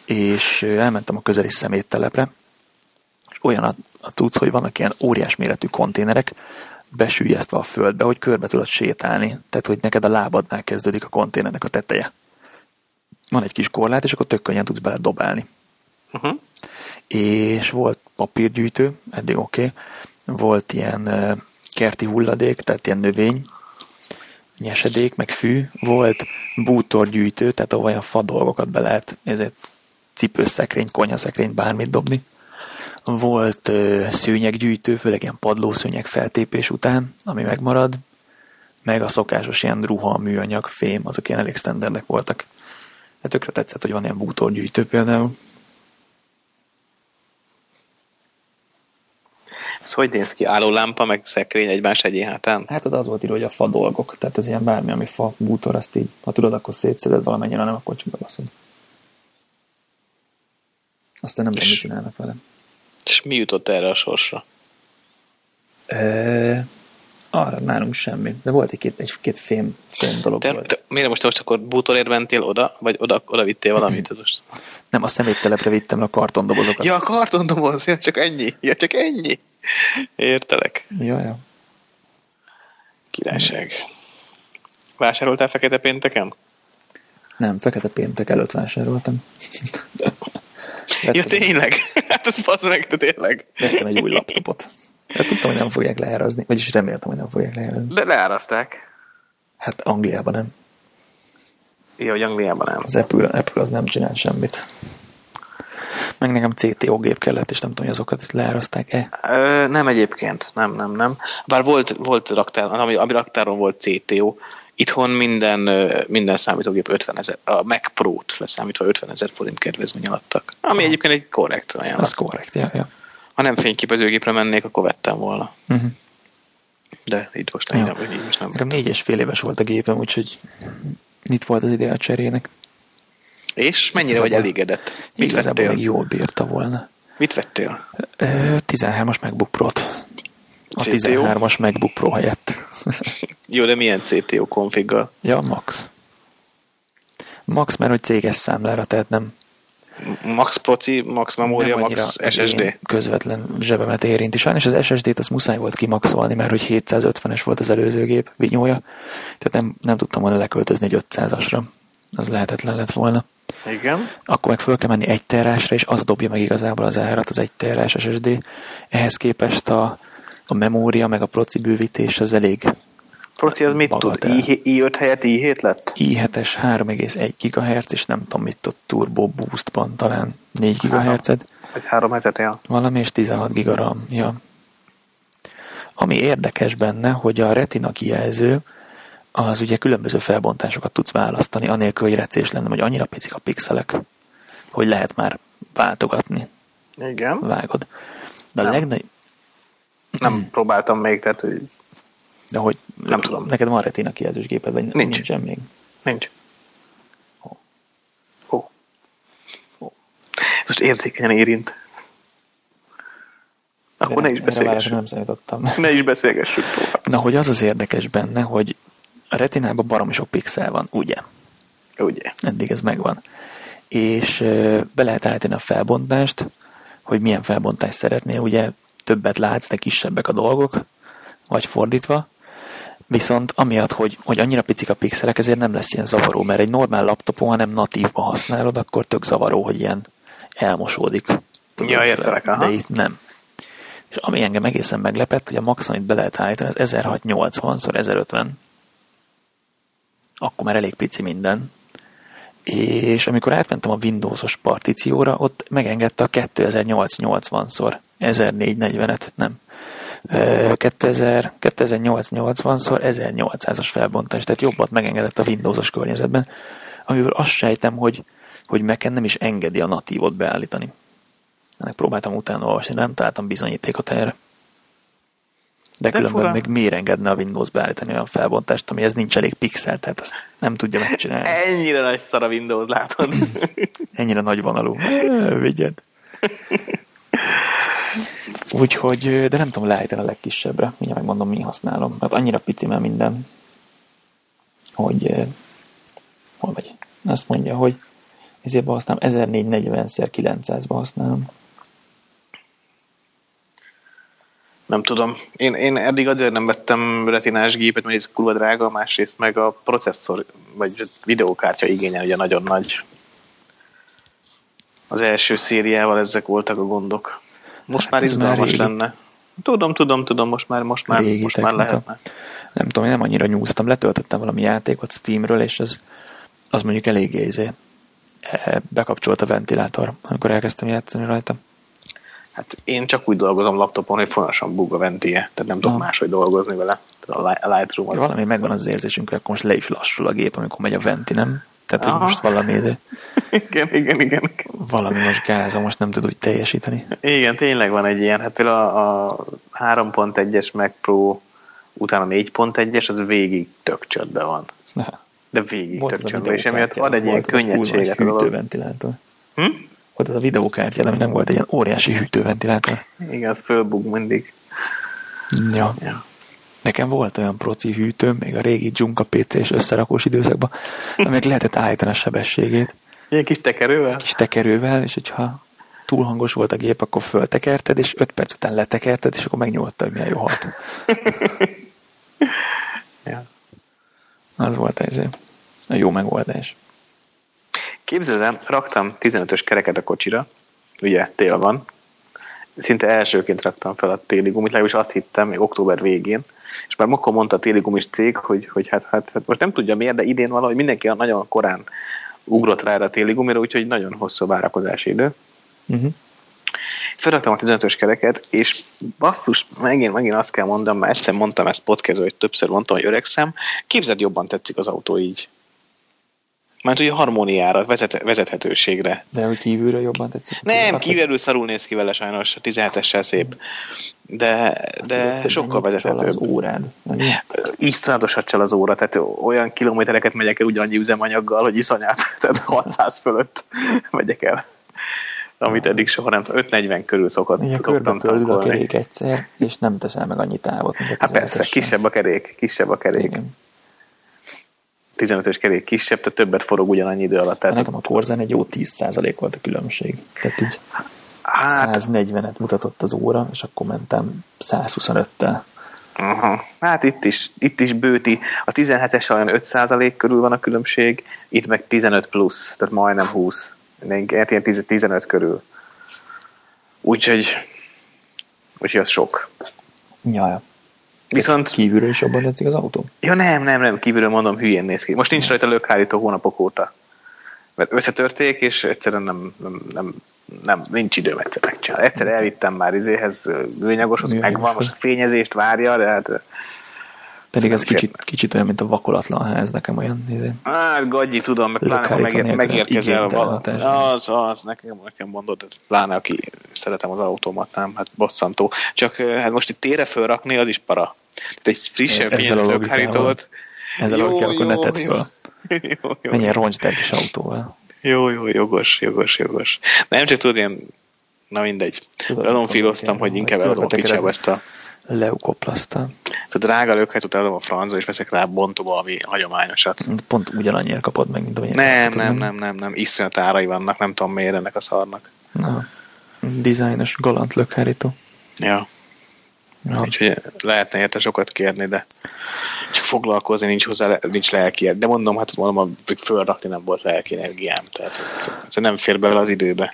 És elmentem a közeli szeméttelepre, és olyan a, a tudsz, hogy vannak ilyen óriás méretű konténerek, besűjesztve a földbe, hogy körbe tudod sétálni. Tehát, hogy neked a lábadnál kezdődik a konténernek a teteje. Van egy kis korlát, és akkor tök könnyen tudsz bele dobálni Uh-huh. és volt papírgyűjtő, eddig oké, okay. volt ilyen kerti hulladék, tehát ilyen növény, nyesedék, meg fű, volt bútorgyűjtő, tehát ahol olyan fa dolgokat be lehet, ezért cipőszekrény, konyhaszekrény, bármit dobni. Volt ö, szőnyeggyűjtő, főleg ilyen padlószőnyeg feltépés után, ami megmarad, meg a szokásos ilyen ruha, műanyag, fém, azok ilyen elég standardek voltak. Hát tökre tetszett, hogy van ilyen bútorgyűjtő például. Ez hogy néz ki? Állólámpa, meg szekrény egymás egyé hátán? Hát az volt írva, hogy a fa dolgok. Tehát ez ilyen bármi, ami fa, bútor, azt így, ha tudod, akkor szétszeded valamennyire, nem, akkor csak bebaszod. Aztán nem tudom, mit csinálnak vele. És mi jutott erre a sorsra? E, Arra nálunk semmi. De volt egy-két, egy-két fém, fém dolog Te, volt. te, miért most, most akkor bútorért mentél oda, vagy oda, oda vittél valamit? Most? [CLEARS THROAT] Nem, a szeméttelepre vittem a kartondobozokat. Ja, a kartondoboz, ja, csak ennyi, ja, csak ennyi. Értelek. ja, ja. Királyság. Vásároltál fekete pénteken? Nem, fekete péntek előtt vásároltam. Ja, tényleg? Hát ez basz meg, te tényleg. vettem egy új laptopot. De tudtam, hogy nem fogják leárazni, vagyis reméltem, hogy nem fogják leárazni. De leáraszták. Hát Angliában nem. Ja, hogy Angliában nem. Az Apple, Apple az nem csinál semmit. Meg nekem CTO gép kellett, és nem tudom, hogy azokat leáraszták-e. Ö, nem egyébként, nem, nem, nem. Bár volt, volt raktár, ami, ami raktáron volt CTO, itthon minden, minden számítógép 50 ezer, a Mac Pro-t leszámítva 50 ezer forint kedvezmény alattak. Ami egyébként egy korrekt ajánlat. Az korrekt, ja, ja. Ha nem fényképezőgépre mennék, akkor vettem volna. Uh-huh. De így most Ja. nem, így most nem. Nekem négy és fél éves volt a gépem, úgyhogy itt volt az ideje a cserének. És mennyire vagy Igazából- elégedett? Mit Igazából vettél? még jól bírta volna. Mit vettél? Ö, 13-as MacBook Pro-t. A CTO? 13-as MacBook Pro helyett. Jó, de milyen CTO konfiggal? ja, Max. Max, mert hogy céges számlára, tehát nem, Max Proci, Max Memória, nem Max SSD? közvetlen zsebemet érinti. Sajnos az SSD-t azt muszáj volt kimaxolni, mert hogy 750-es volt az előző gép vinyója, tehát nem, nem tudtam volna leköltözni egy 500-asra. Az lehetetlen lett volna. Igen. Akkor meg föl kell menni egy terrásra, és az dobja meg igazából az árat, az egy terrás SSD. Ehhez képest a, a memória, meg a proci bővítés az elég Proci az mit tud? I, i5 helyett i7 lett? i7-es 3,1 GHz, és nem tudom mit ott Turbo Boostban talán 4 GHz, Vagy három hetet, ja. valami, és 16 GB RAM. Ja. Ami érdekes benne, hogy a retina kijelző az ugye különböző felbontásokat tudsz választani, anélkül, hogy recés lenne, hogy annyira picik a pixelek, hogy lehet már váltogatni, Igen. vágod. De a Nem. Nem próbáltam még, tehát de hogy Nem tudom. neked van retina kijelzős géped, vagy Nincs. nincsen még? nincs. Ó. Ó. Ó. Most érzékenyen érint. Akkor ne Erre- is beszélgessünk. Nem számítottam. Ne is beszélgessünk tovább. Na, hogy az az érdekes benne, hogy a retinában baromi sok pixel van, ugye? Ugye? Eddig ez megvan. És be lehet állítani a felbontást, hogy milyen felbontást szeretnél, ugye többet látsz, de kisebbek a dolgok, vagy fordítva. Viszont amiatt, hogy, hogy annyira picik a pixelek, ezért nem lesz ilyen zavaró, mert egy normál laptopon, ha nem natívba használod, akkor tök zavaró, hogy ilyen elmosódik. Ja, értelek, aha. De itt nem. És ami engem egészen meglepett, hogy a max, amit be lehet állítani, az 1680x1050. Akkor már elég pici minden. És amikor átmentem a Windowsos partícióra, ott megengedte a 2880-szor 1440-et, nem. Ö, 2000, 2880-szor 1800-as felbontás, tehát jobbat megengedett a Windowsos környezetben, amiből azt sejtem, hogy, hogy Mac-en nem is engedi a natívot beállítani. Ennek próbáltam utána olvasni, nem találtam bizonyítékot erre. De, De különben fura. még miért engedne a Windows beállítani olyan felbontást, amihez nincs elég pixel, tehát ezt nem tudja megcsinálni. Ennyire nagy szar a Windows, látod? [LAUGHS] Ennyire nagy vonalú. Vigyed. Úgyhogy, de nem tudom leállítani a legkisebbre. Mindjárt megmondom, mi használom. Mert annyira pici már minden, hogy ö, hol vagy? Azt mondja, hogy ezért használom 1440x900-ba használom. Nem tudom. Én, én eddig azért nem vettem retinás gépet, mert ez kurva drága, másrészt meg a processzor, vagy videókártya igényel ugye nagyon nagy. Az első szériával ezek voltak a gondok. Most Hát már izgalmas lenne. Tudom, tudom, tudom, most már, most már, Régi most már lehetne. Nem tudom, én nem annyira nyúztam. Letöltöttem valami játékot Steamről, és az, az mondjuk eléggé izé, e, bekapcsolt a ventilátor, amikor elkezdtem játszani rajta. Hát én csak úgy dolgozom laptopon, hogy folyamatosan bug a ventie, tehát nem tudok máshogy dolgozni vele. Tehát a Li- a Lightroom az... Valami megvan az érzésünk, akkor most le is lassul a gép, amikor megy a venti, nem? Tehát, hogy Aha. most valami, [LAUGHS] izé, igen, igen, igen. valami most gáza, most nem tud úgy teljesíteni. Igen, tényleg van egy ilyen. Hát például a, a 3.1-es Mac Pro után a 4.1-es, az végig tök csöndben van. De végig volt tök az a csöndben, és emiatt ad egy ilyen volt az a könnyedséget a dolog. hűtőventilátor. Hm? Volt az a videókártya, ami nem volt egy ilyen óriási hűtőventilátor. Igen, fölbug mindig. Ja. Ja. Nekem volt olyan proci hűtőm, még a régi Junka PC-s összerakós időszakban, amelyek lehetett állítani a sebességét. Ilyen kis tekerővel? Kis tekerővel, és hogyha túl hangos volt a gép, akkor föltekerted, és öt perc után letekerted, és akkor megnyugodtad, hogy milyen jó halt. [LAUGHS] ja. Az volt ez a jó megoldás. Képzeld raktam 15-ös kereket a kocsira, ugye tél van, szinte elsőként raktam fel a téli gumit, legalábbis azt hittem, még október végén, és már akkor mondta a téli gumis cég, hogy, hogy hát, hát, hát, most nem tudja miért, de idén valahogy mindenki nagyon korán ugrott rá a téli gumira, úgyhogy nagyon hosszú várakozási idő. Uh-huh. Felraktam a 15-ös kereket, és basszus, megint, megint azt kell mondanom, mert egyszer mondtam ezt podcastban, hogy többször mondtam, hogy öregszem, képzeld jobban tetszik az autó így. Mert ugye harmóniára, vezet, vezethetőségre. De hogy kívülről jobban tetszik? Nem, kívülről szarul néz ki vele sajnos, a 17-essel szép. De, de sokkal vezethetőbb. az órád. Iszonyatosat csal az óra, tehát olyan kilométereket megyek el ugyanannyi üzemanyaggal, hogy iszonyat, [LAUGHS] tehát 600 fölött megyek el amit eddig soha nem 5-40 körül szokott. Igen, körbepöldül a kerék egyszer, és nem teszel meg annyi távot, mint a Hát persze, kisebb a kerék, kisebb a kerék. Igen. 15-ös kerék kisebb, tehát többet forog ugyanannyi idő alatt. Tehát nekem a Korzán egy jó 10% volt a különbség. Tehát így hát, 140-et mutatott az óra, és akkor mentem 125-tel. Aha. Hát itt is, itt is bőti. A 17-es olyan 5% körül van a különbség, itt meg 15 plusz, tehát majdnem 20. Hát ilyen 15 körül. Úgyhogy, úgyhogy az sok. Jaja. Viszont... Kívülről is jobban tetszik az autó? Ja nem, nem, nem, kívülről mondom, hülyén néz ki. Most nincs rajta lökhárító hónapok óta. Mert összetörték, és egyszerűen nem, nem, nem, nem nincs időm egyszer megcsinálni. Egyszer elvittem már izéhez, műanyagoshoz, megvan, most a fényezést várja, de hát pedig ez kicsit, kicsit olyan, mint a vakolatlan ház, nekem olyan nézé. Hát, gagyi, tudom, meg pláne, ha megér, megérkezel vala. Az, az, nekem, nekem mondod, de pláne, aki szeretem az autómat, nem, hát bosszantó. Csak hát most itt tére fölrakni, az is para. Tehát egy frissebb, a logikával. Ezzel a logikával, akkor ne tedd föl. [LAUGHS] Jó, jó. Menjen roncsd is autóval. Jó, jó, jogos, jogos, jogos. Nem csak tudod, ilyen, na mindegy. Azon filoztam, hogy inkább eladom a picsába ezt a leukoplasztal. Tehát drága lökhelyet adom a francba, és veszek rá bontó valami hagyományosat. Pont ugyanannyiért kapod meg, mint amilyen. Nem, nem, nem, nem, nem, iszonyat árai vannak, nem tudom miért ennek a szarnak. Na, dizájnos galant lökhárító. Ja. ja. Úgyhogy lehetne érte sokat kérni, de csak foglalkozni nincs hozzá, nincs lelki. De mondom, hát mondom, fölrakni nem volt lelki energiám, tehát ez nem fér bele az időbe.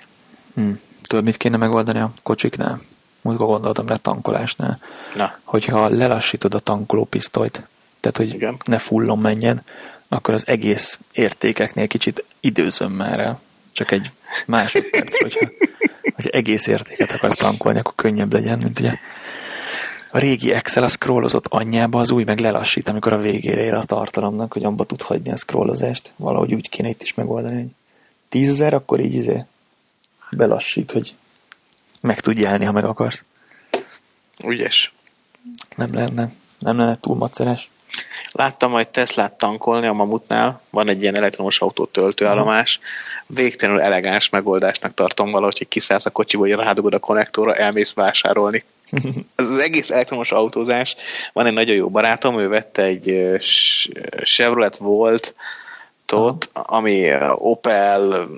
Hmm. Tudod, mit kéne megoldani a kocsiknál? Múltkor gondoltam rá tankolásnál, Na. hogyha lelassítod a tankolópisztolyt, tehát hogy Igen. ne fullon menjen, akkor az egész értékeknél kicsit időzöm már el. Csak egy másodperc, hogyha, hogyha egész értéket akarsz tankolni, akkor könnyebb legyen, mint ugye a régi Excel a scrollozott anyjába, az új meg lelassít, amikor a végére ér a tartalomnak, hogy abba tud hagyni a scrollozást. Valahogy úgy kéne itt is megoldani, hogy tízezer, akkor így izé belassít, hogy meg tudj jelni, ha meg akarsz. Ügyes. Nem lenne, nem lenne túl maceres. Láttam majd Teslát tankolni a Mamutnál, van egy ilyen elektromos autó töltőállomás, végtelenül elegáns megoldásnak tartom valahogy, hogy kiszállsz a kocsiból, hogy rádugod a konnektorra, elmész vásárolni. [LAUGHS] Ez az egész elektromos autózás. Van egy nagyon jó barátom, ő vette egy Chevrolet Volt, tot, ami Opel...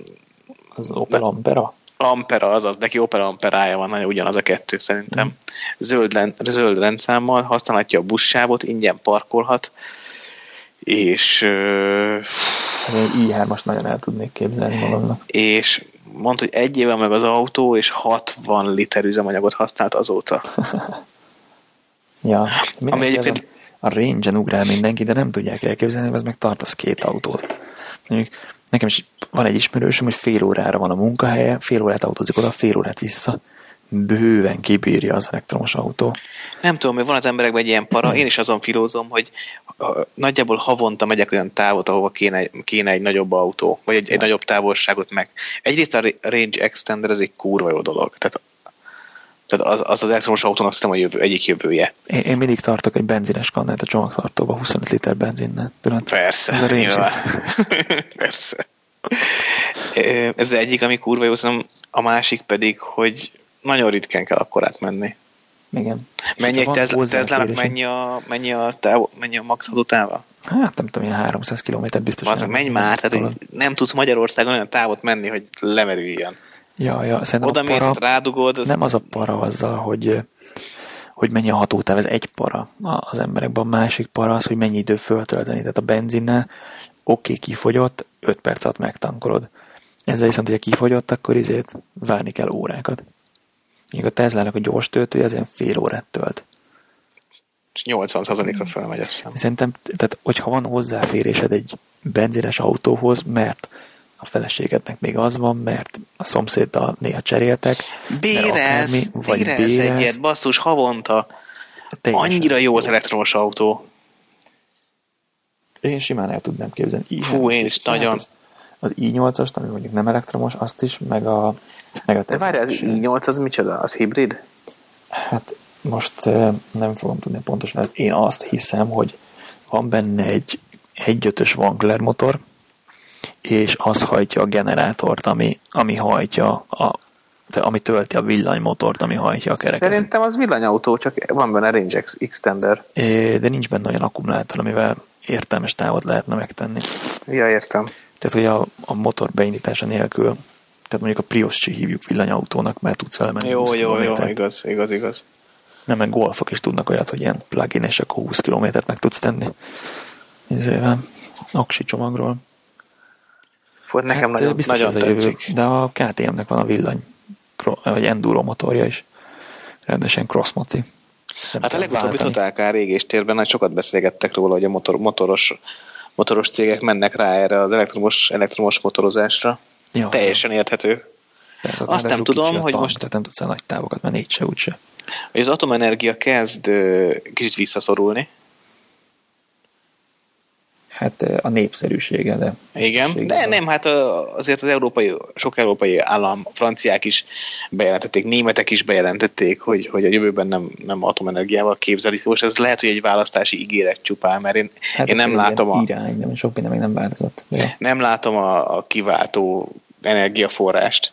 Az Opel Ampera? Ampera, azaz, neki Opel Amperája van, nagyon ugyanaz a kettő szerintem. Zöld, zöld rendszámmal használhatja a buszsávot, ingyen parkolhat, és... Hát i3-as nagyon el tudnék képzelni magamnak. És mondta, hogy egy éve meg az autó, és 60 liter üzemanyagot használt azóta. [LAUGHS] ja, Ami egyébként... A range-en ugrál mindenki, de nem tudják elképzelni, hogy ez meg tartasz két autót. Mondjuk nekem is van egy ismerősöm, hogy fél órára van a munkahelye, fél órát autózik oda, fél órát vissza. Bőven kibírja az elektromos autó. Nem tudom, hogy van az emberekben egy ilyen para, én is azon filózom, hogy nagyjából havonta megyek olyan távot, ahova kéne, kéne egy nagyobb autó, vagy egy, egy nagyobb távolságot meg. Egyrészt a range extender, ez egy kurva jó dolog. Tehát tehát az az, az elektromos autónak szerintem a jövő, egyik jövője. Én, én mindig tartok egy benzines kannát a csomagtartóba 25 liter benzinnel. Persze. Ez a range. [LAUGHS] Persze. Ez egyik, ami kurva jó, szerintem a másik pedig, hogy nagyon ritkán kell akkor átmenni. Igen. Mennyi egy Tesla. Teslának mennyi a, mennyi a, táv, mennyi a max hatótáva? Hát nem tudom, ilyen 300 km biztos. Az, menj már, tehát nem tudsz Magyarországon olyan távot menni, hogy lemerüljön. Ja, ja, szerintem Oda mész, rádugod, az nem az a para azzal, hogy hogy mennyi a hatótáv, ez egy para az emberekben, a másik para az, hogy mennyi idő föltölteni. Tehát a benzinnel oké, okay, kifogyott, 5 perc alatt megtankolod. Ezzel viszont, hogyha kifogyott, akkor izét várni kell órákat. Még a Teslának a gyors töltője az ilyen fél órát tölt. és 80%-ra felmegy, azt hiszem. Szerintem, tehát hogyha van hozzáférésed egy benzines autóhoz, mert a feleségednek még az van, mert a szomszéddal néha cseréltek, Bérez, akármi, vagy bérez bérez. egyet, basszus, havonta. teljesen Annyira jó az elektromos autó. Én simán el tudnám képzelni. I- Fú, én is tehát nagyon. Az, az i8-ast, ami mondjuk nem elektromos, azt is, meg a, meg a De várj, az Tesla is. i8 az micsoda? Az hibrid? Hát most nem fogom tudni pontosan, mert én azt hiszem, hogy van benne egy 1.5-ös Wangler motor, és az hajtja a generátort, ami, ami hajtja a ami tölti a villanymotort, ami hajtja a kereket. Szerintem az villanyautó, csak van benne range ex- extender. É, De nincs benne olyan akkumulátor, amivel értelmes távot lehetne megtenni. Ja, értem. Tehát, hogy a, a motor beindítása nélkül, tehát mondjuk a Prius si hívjuk villanyautónak, mert tudsz vele menni Jó, 20 jó, jó, kilométert. igaz, igaz, igaz. Nem, meg golfok is tudnak olyat, hogy ilyen plug-in, és akkor 20 kilométert meg tudsz tenni. Izével, aksi csomagról. Fú, nekem hát, nagyon, biztos nagyon a jövő. tetszik. De a KTM-nek van a villany, vagy enduro motorja is. Rendesen crossmoti. Hát a legutóbbi. Total Car égéstérben nagy sokat beszélgettek róla, hogy a motor, motoros, motoros cégek mennek rá erre az elektromos, elektromos motorozásra. Ja, Teljesen érthető. Persze, ott Azt nem tudom, hogy tank, most- Tehát nem tudsz el nagy távokat menni, így se, úgyse. Hogy az atomenergia kezd kicsit visszaszorulni. Hát a népszerűsége, de... Igen, de nem, hát azért az európai, sok európai állam, franciák is bejelentették, németek is bejelentették, hogy, hogy a jövőben nem, nem atomenergiával képzelik. Most ez lehet, hogy egy választási ígéret csupán, mert én, Hát én nem látom a, Irány, de sok minden még nem változott. De nem látom a, a kiváltó energiaforrást.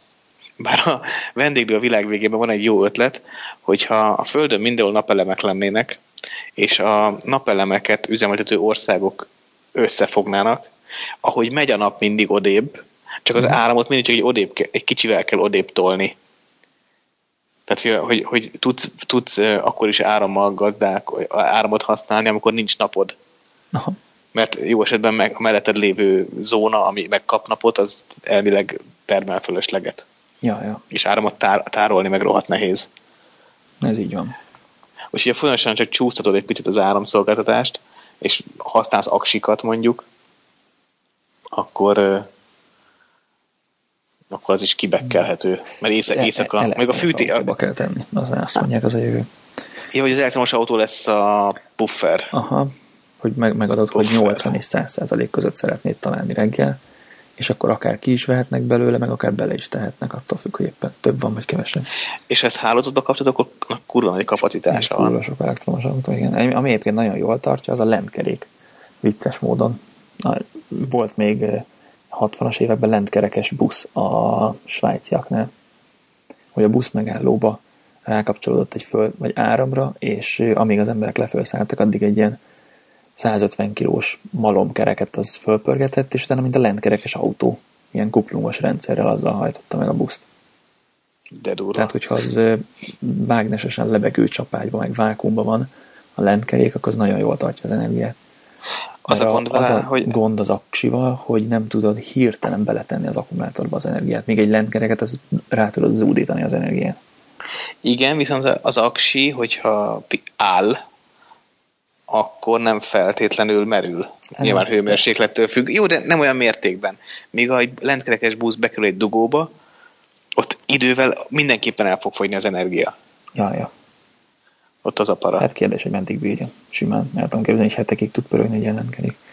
Bár a vendéglő a világ végében van egy jó ötlet, hogyha a Földön mindenhol napelemek lennének, és a napelemeket üzemeltető országok összefognának, ahogy megy a nap mindig odébb, csak az áramot mindig csak egy, odébb, egy kicsivel kell odébb tolni. Tehát, hogy, hogy, tudsz, tudsz akkor is árammal gazdák, áramot használni, amikor nincs napod Aha. mert jó esetben meg, a melletted lévő zóna, ami megkap napot, az elvileg termel fölösleget. Ja, ja, És áramot tár, tárolni meg rohadt nehéz. ez így van. Úgyhogy folyamatosan csak csúsztatod egy picit az áramszolgáltatást, és használsz aksikat mondjuk, akkor akkor az is kibekkelhető. Mert E- éjszaka, e- meg a fűté... autóba kell tenni. Az azt mondják, az a jövő. Jó, hogy az elektromos autó lesz a puffer. Aha, hogy meg, megadod, hogy Puffer. 80 és 100 százalék között szeretnéd találni reggel, és akkor akár ki is vehetnek belőle, meg akár bele is tehetnek, attól függ, hogy éppen több van, vagy kevesebb. És ezt hálózatba kaptad, akkor annak kurva nagy kapacitása van. Kurva sok elektromos autó, igen. Ami egyébként nagyon jól tartja, az a lentkerék. Vicces módon. Na, Volt még eh, 60-as években lentkerekes busz a svájciaknál, hogy a busz megállóba rákapcsolódott egy föld vagy áramra, és eh, amíg az emberek lefölszálltak, addig egy ilyen 150 kilós malomkereket az fölpörgetett, és utána, mint a lentkerekes autó, ilyen kuplungos rendszerrel azzal hajtotta meg a buszt. De durva. Tehát, hogyha az mágnesesen lebegő csapágyban, meg vákumban van a lentkerék, akkor az nagyon jól tartja az energiát. Az Mert a gond vele, az a hogy- gond az aksival, hogy nem tudod hirtelen beletenni az akkumulátorba az energiát. Még egy lentkereket az rá tudod zúdítani az energiát. Igen, viszont az aksi, hogyha áll, akkor nem feltétlenül merül. Nyilván hőmérséklettől függ. Jó, de nem olyan mértékben. Míg egy lentkerekes busz bekerül egy dugóba, ott idővel mindenképpen el fog fogyni az energia. Ja, ja. Ott az a para. Hát kérdés, hogy meddig bírja. Simán. El tudom képzelni, hogy hetekig tud pörögni egy ilyen lentkerék. [LAUGHS]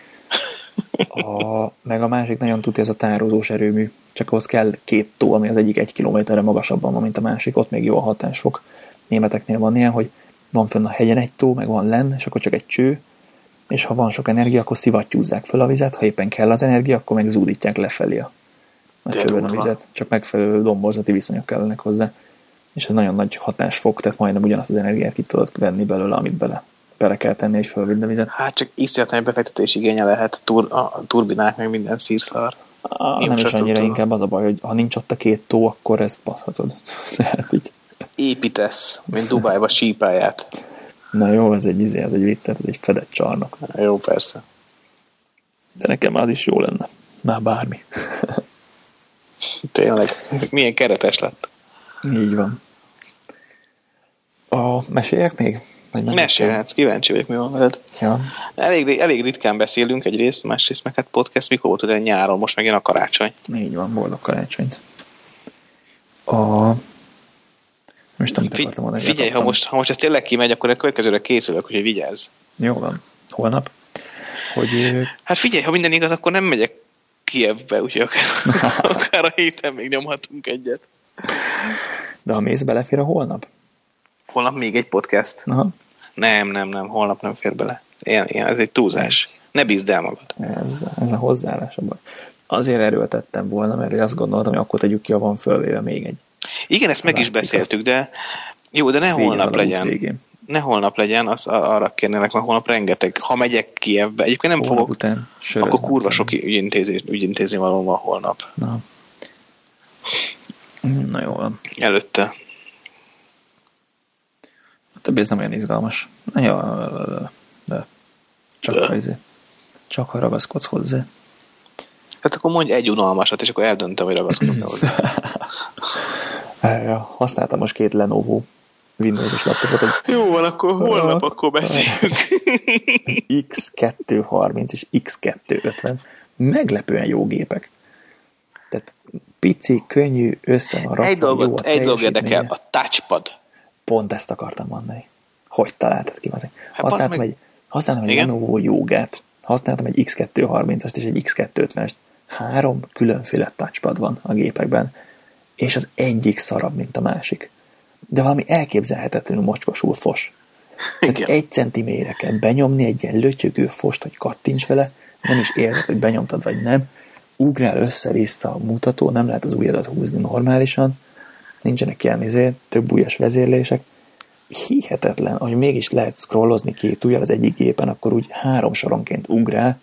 A, meg a másik nagyon tudja ez a tározós erőmű. Csak ahhoz kell két tó, ami az egyik egy kilométerre magasabban van, mint a másik. Ott még jó a hatásfok. Németeknél van ilyen, hogy van fönn a hegyen egy tó, meg van len, és akkor csak egy cső, és ha van sok energia, akkor szivattyúzzák fel a vizet, ha éppen kell az energia, akkor meg zúdítják lefelé a, a csőben a vizet. Csak megfelelő domborzati viszonyok kellenek hozzá. és ez nagyon nagy hatás fog, tehát majdnem ugyanazt az energiát ki tudod venni belőle, amit bele, bele kell tenni egy fölvidd vizet. Hát csak iszonyat befektetés igénye lehet tur, a turbinák, meg minden szírszar. A, nem is annyira inkább az a baj, hogy ha nincs ott a két tó, akkor ezt baszhatod. [LAUGHS] Tehát így. Építesz, mint Dubájba sípáját. Na jó, ez egy izé, ez egy vicc, ez egy fedett csarnok. Jó, persze. De nekem az is jó lenne. Már bármi. Tényleg. Milyen keretes lett. Így van. A meséljek még? Mesélhetsz, kíváncsi vagyok, mi van veled. Ja. Elég, elég ritkán beszélünk egyrészt, másrészt meg hát podcast, mikor volt ugye nyáron, most meg jön a karácsony. Így van, boldog karácsonyt. A... Most Figy- mondani. Figyelj, ha most, ha most ez tényleg kimegy, akkor a következőre készülök, hogy vigyázz. Jó van. Holnap? Hogy... Hát figyelj, ha minden igaz, akkor nem megyek Kievbe, úgyhogy akár, [LAUGHS] akár a héten még nyomhatunk egyet. De a mész belefér a holnap? Holnap még egy podcast? Aha. Nem, nem, nem, holnap nem fér bele. Ilyen, ilyen, ez egy túlzás. Ez, ne bízd el magad. Ez, ez a hozzáállás. Azért erőltettem volna, mert azt gondoltam, hogy akkor tegyük ki, ha van fölvéve még egy. Igen, ezt meg is beszéltük, de jó, de ne holnap legyen. Végén. Ne holnap legyen, az arra kérnélek, mert holnap rengeteg. Ha megyek Kievbe, egyébként nem holnap fogok, után akkor kurva sok ügyintézni, ügyintézni való van holnap. Na. Na jó van. Előtte. A többi ez nem olyan izgalmas. Ja, de csak de. ha, izé, csak ha ragaszkodsz hozzá. Hát akkor mondj egy unalmasat, és akkor eldöntöm, hogy ragaszkodni hozzá. [LAUGHS] Használtam most két Lenovo Windows-os laptopot. Egy, Jó van, akkor holnap a, akkor beszéljünk. [LAUGHS] X230 és X250 meglepően jó gépek. Tehát pici, könnyű, össze van rakva, Egy dolgot, egy dolog érdekel, a touchpad. Pont ezt akartam mondani. Hogy találtad ki? Hát használtam, meg... egy, használtam egy Lenovo jogát, használtam egy X230-ast és egy X250-est. Három különféle touchpad van a gépekben, és az egyik szarabb, mint a másik. De valami elképzelhetetlenül mocskosul fos. Tehát egy centiméterre kell benyomni egy ilyen lötyögő fost, hogy kattints vele, nem is érzed, hogy benyomtad vagy nem, ugrál össze-vissza a mutató, nem lehet az ujjadat húzni normálisan, nincsenek ilyen izé, több ujjas vezérlések. Hihetetlen, hogy mégis lehet scrollozni két ujjal az egyik gépen, akkor úgy három soronként ugrál,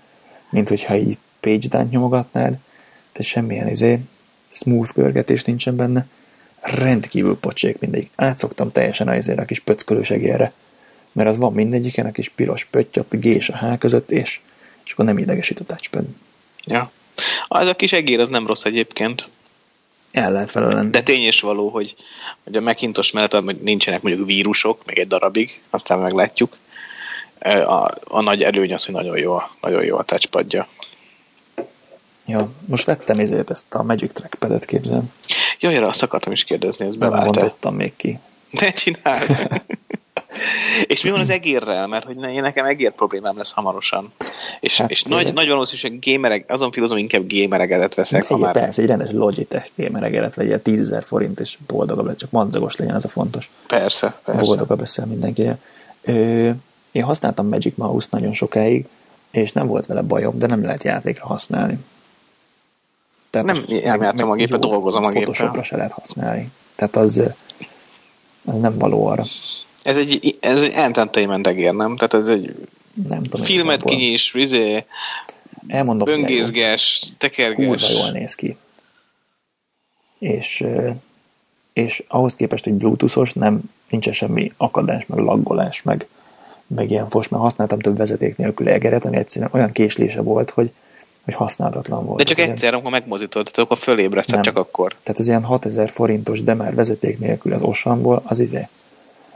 mint hogyha így page down nyomogatnád, tehát semmilyen izé, smooth görgetés nincsen benne rendkívül pocsék mindegyik. Átszoktam teljesen azért a kis pöckölős egérre, mert az van mindegyiken, a kis piros pötty, ott a G és a H között, és, és akkor nem idegesít a touchpad. Ja. Az a kis egér az nem rossz egyébként. El lehet vele lenni. De tény is való, hogy, hogy a Macintosh mellett hogy nincsenek mondjuk vírusok, még egy darabig, aztán meglátjuk. A, a nagy előny az, hogy nagyon jó, nagyon jó a touchpadja. Ja, most vettem ezért ezt a Magic Trackpad-et képzelem. Jaj, erre azt akartam is kérdezni, ez bevált Nem még ki. Ne csináld! [LAUGHS] és mi van az egérrel? Mert hogy én nekem egér problémám lesz hamarosan. És, hát, és nagy, nagy valószínűség gamereg, azon filozom, inkább gameregedet veszek. Ha már... Persze, egy rendes Logitech gameregedet, vagy ilyen 10 forint, és boldogabb lesz, csak madzagos legyen, az a fontos. Persze, persze. Boldogabb leszel mindenki. Ö, én használtam Magic Mouse nagyon sokáig, és nem volt vele bajom, de nem lehet játékra használni. Tehát nem elméltem a gépet, dolgozom a gépet. Photoshopra se lehet használni. Tehát az, az nem való arra. Ez egy, ez egy entertainment egér, nem? Tehát ez egy nem tudom, filmet kinyis, vizé, Elmondom, böngészges, tekerges. Kurva jól néz ki. És, és ahhoz képest, hogy bluetoothos, nem, nincsen semmi akadás, meg laggolás, meg, meg ilyen fos, mert használtam több vezeték nélkül egeret, ami egyszerűen olyan késlése volt, hogy hogy használhatatlan volt. De csak egyszer, amikor megmozítod, akkor fölébreszted csak akkor. Tehát az ilyen 6000 forintos, de már vezeték nélkül az osamból, az izé,